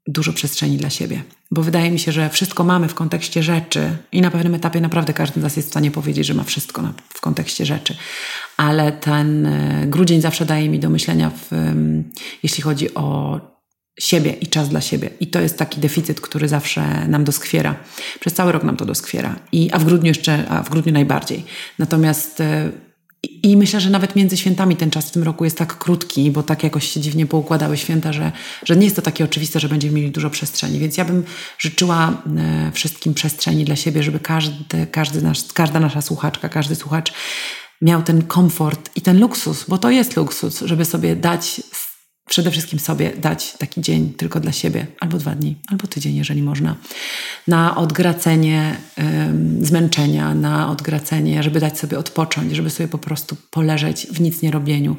dużo przestrzeni dla siebie, bo wydaje mi się, że wszystko mamy w kontekście rzeczy i na pewnym etapie naprawdę każdy z nas jest w stanie powiedzieć, że ma wszystko na, w kontekście rzeczy, ale ten e, grudzień zawsze daje mi do myślenia, w, jeśli chodzi o siebie i czas dla siebie. I to jest taki deficyt, który zawsze nam doskwiera. Przez cały rok nam to doskwiera. I, a w grudniu jeszcze, a w grudniu najbardziej. Natomiast e, i myślę, że nawet między świętami ten czas w tym roku jest tak krótki, bo tak jakoś się dziwnie poukładały święta, że, że nie jest to takie oczywiste, że będziemy mieli dużo przestrzeni. Więc ja bym życzyła e, wszystkim przestrzeni dla siebie, żeby każdy, każdy nasz, każda nasza słuchaczka, każdy słuchacz miał ten komfort i ten luksus, bo to jest luksus, żeby sobie dać przede wszystkim sobie dać taki dzień tylko dla siebie, albo dwa dni, albo tydzień, jeżeli można, na odgracenie zmęczenia, na odgracenie, żeby dać sobie odpocząć, żeby sobie po prostu poleżeć w nic nie robieniu,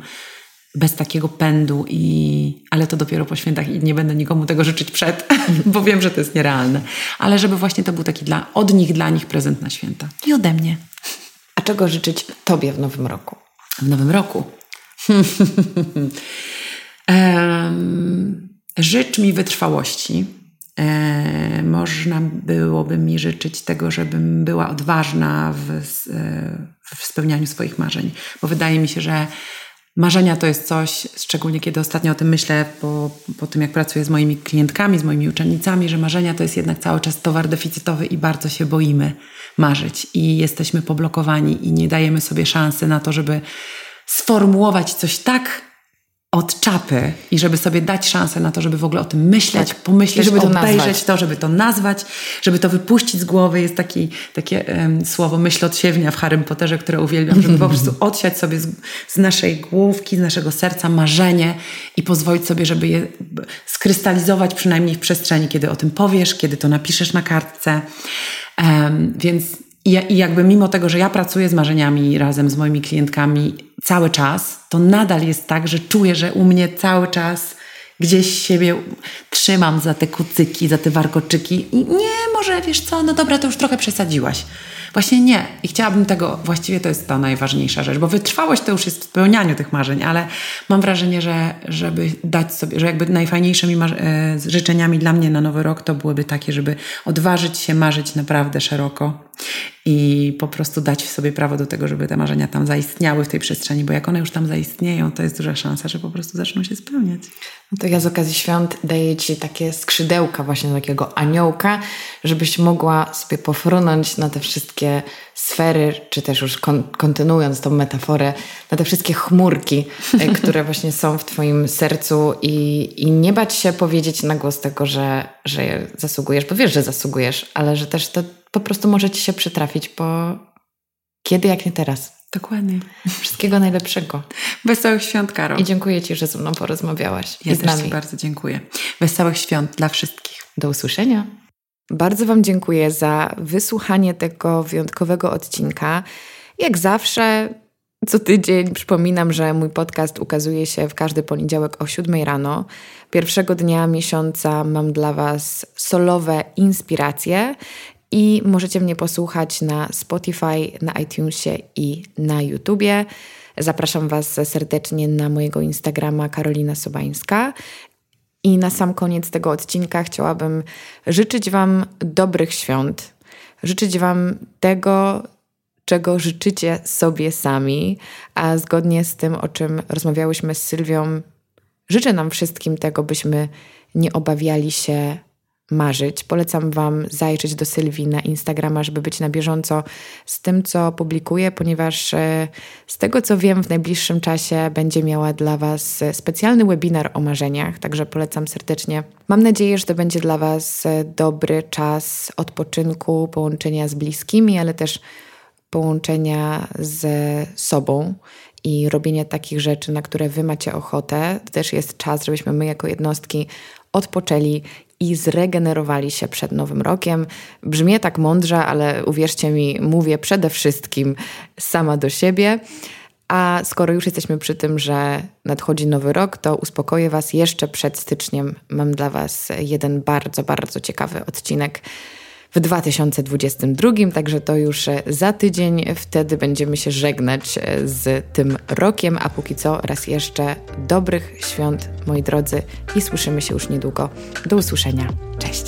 bez takiego pędu i ale to dopiero po świętach i nie będę nikomu tego życzyć przed, bo wiem, że to jest nierealne. Ale żeby właśnie to był taki dla, od nich, dla nich prezent na święta. I ode mnie. A czego życzyć Tobie w nowym roku? W nowym roku? Życz mi wytrwałości. E, można byłoby mi życzyć tego, żebym była odważna w, e, w spełnianiu swoich marzeń, bo wydaje mi się, że marzenia to jest coś, szczególnie kiedy ostatnio o tym myślę, po, po tym jak pracuję z moimi klientkami, z moimi uczennicami, że marzenia to jest jednak cały czas towar deficytowy i bardzo się boimy marzyć i jesteśmy poblokowani i nie dajemy sobie szansy na to, żeby sformułować coś tak od czapy i żeby sobie dać szansę na to, żeby w ogóle o tym myśleć, tak. pomyśleć, żeby to obejrzeć nazwać. to, żeby to nazwać, żeby to wypuścić z głowy. Jest taki, takie um, słowo myśl odsiewnia w Harrym Potterze, które uwielbiam, żeby po prostu odsiać sobie z, z, naszej główki, z naszego serca marzenie i pozwolić sobie, żeby je skrystalizować przynajmniej w przestrzeni, kiedy o tym powiesz, kiedy to napiszesz na kartce. Um, więc i, I jakby mimo tego, że ja pracuję z marzeniami razem z moimi klientkami cały czas, to nadal jest tak, że czuję, że u mnie cały czas gdzieś siebie trzymam za te kucyki, za te warkoczyki i nie, może wiesz co, no dobra, to już trochę przesadziłaś. Właśnie nie. I chciałabym tego, właściwie to jest ta najważniejsza rzecz, bo wytrwałość to już jest w spełnianiu tych marzeń, ale mam wrażenie, że żeby dać sobie, że jakby najfajniejszymi e, życzeniami dla mnie na nowy rok to byłyby takie, żeby odważyć się marzyć naprawdę szeroko i po prostu dać sobie prawo do tego, żeby te marzenia tam zaistniały w tej przestrzeni, bo jak one już tam zaistnieją, to jest duża szansa, że po prostu zaczną się spełniać. No to ja z okazji świąt daję Ci takie skrzydełka właśnie takiego aniołka, żebyś mogła sobie pofrunąć na te wszystkie sfery, czy też już kon kontynuując tą metaforę, na te wszystkie chmurki, e, które właśnie są w Twoim sercu i, i nie bać się powiedzieć na głos tego, że, że zasługujesz, bo wiesz, że zasługujesz, ale że też to po prostu może Ci się przytrafić, bo kiedy jak nie teraz. Dokładnie. Wszystkiego najlepszego. Wesołych świąt, Karo. I dziękuję Ci, że ze mną porozmawiałaś. Ja I z też nami. Ci bardzo dziękuję. Wesołych świąt dla wszystkich. Do usłyszenia. Bardzo Wam dziękuję za wysłuchanie tego wyjątkowego odcinka. Jak zawsze, co tydzień przypominam, że mój podcast ukazuje się w każdy poniedziałek o 7 rano. Pierwszego dnia miesiąca mam dla Was solowe inspiracje i możecie mnie posłuchać na Spotify, na iTunesie i na YouTubie. Zapraszam Was serdecznie na mojego Instagrama Karolina Sobańska. I na sam koniec tego odcinka chciałabym życzyć Wam dobrych świąt, życzyć Wam tego, czego życzycie sobie sami, a zgodnie z tym, o czym rozmawiałyśmy z Sylwią, życzę nam wszystkim tego, byśmy nie obawiali się marzyć. Polecam Wam zajrzeć do Sylwii na Instagrama, żeby być na bieżąco z tym, co publikuję, ponieważ e, z tego, co wiem, w najbliższym czasie będzie miała dla Was specjalny webinar o marzeniach, także polecam serdecznie. Mam nadzieję, że to będzie dla Was e, dobry czas odpoczynku, połączenia z bliskimi, ale też połączenia ze sobą i robienia takich rzeczy, na które Wy macie ochotę. To też jest czas, żebyśmy my jako jednostki odpoczęli i zregenerowali się przed Nowym Rokiem. Brzmi tak mądrze, ale uwierzcie mi, mówię przede wszystkim sama do siebie. A skoro już jesteśmy przy tym, że nadchodzi nowy rok, to uspokoję Was jeszcze przed styczniem. Mam dla Was jeden bardzo, bardzo ciekawy odcinek w 2022, także to już za tydzień. Wtedy będziemy się żegnać z tym rokiem, a póki co raz jeszcze dobrych świąt, moi drodzy, i słyszymy się już niedługo. Do usłyszenia. Cześć.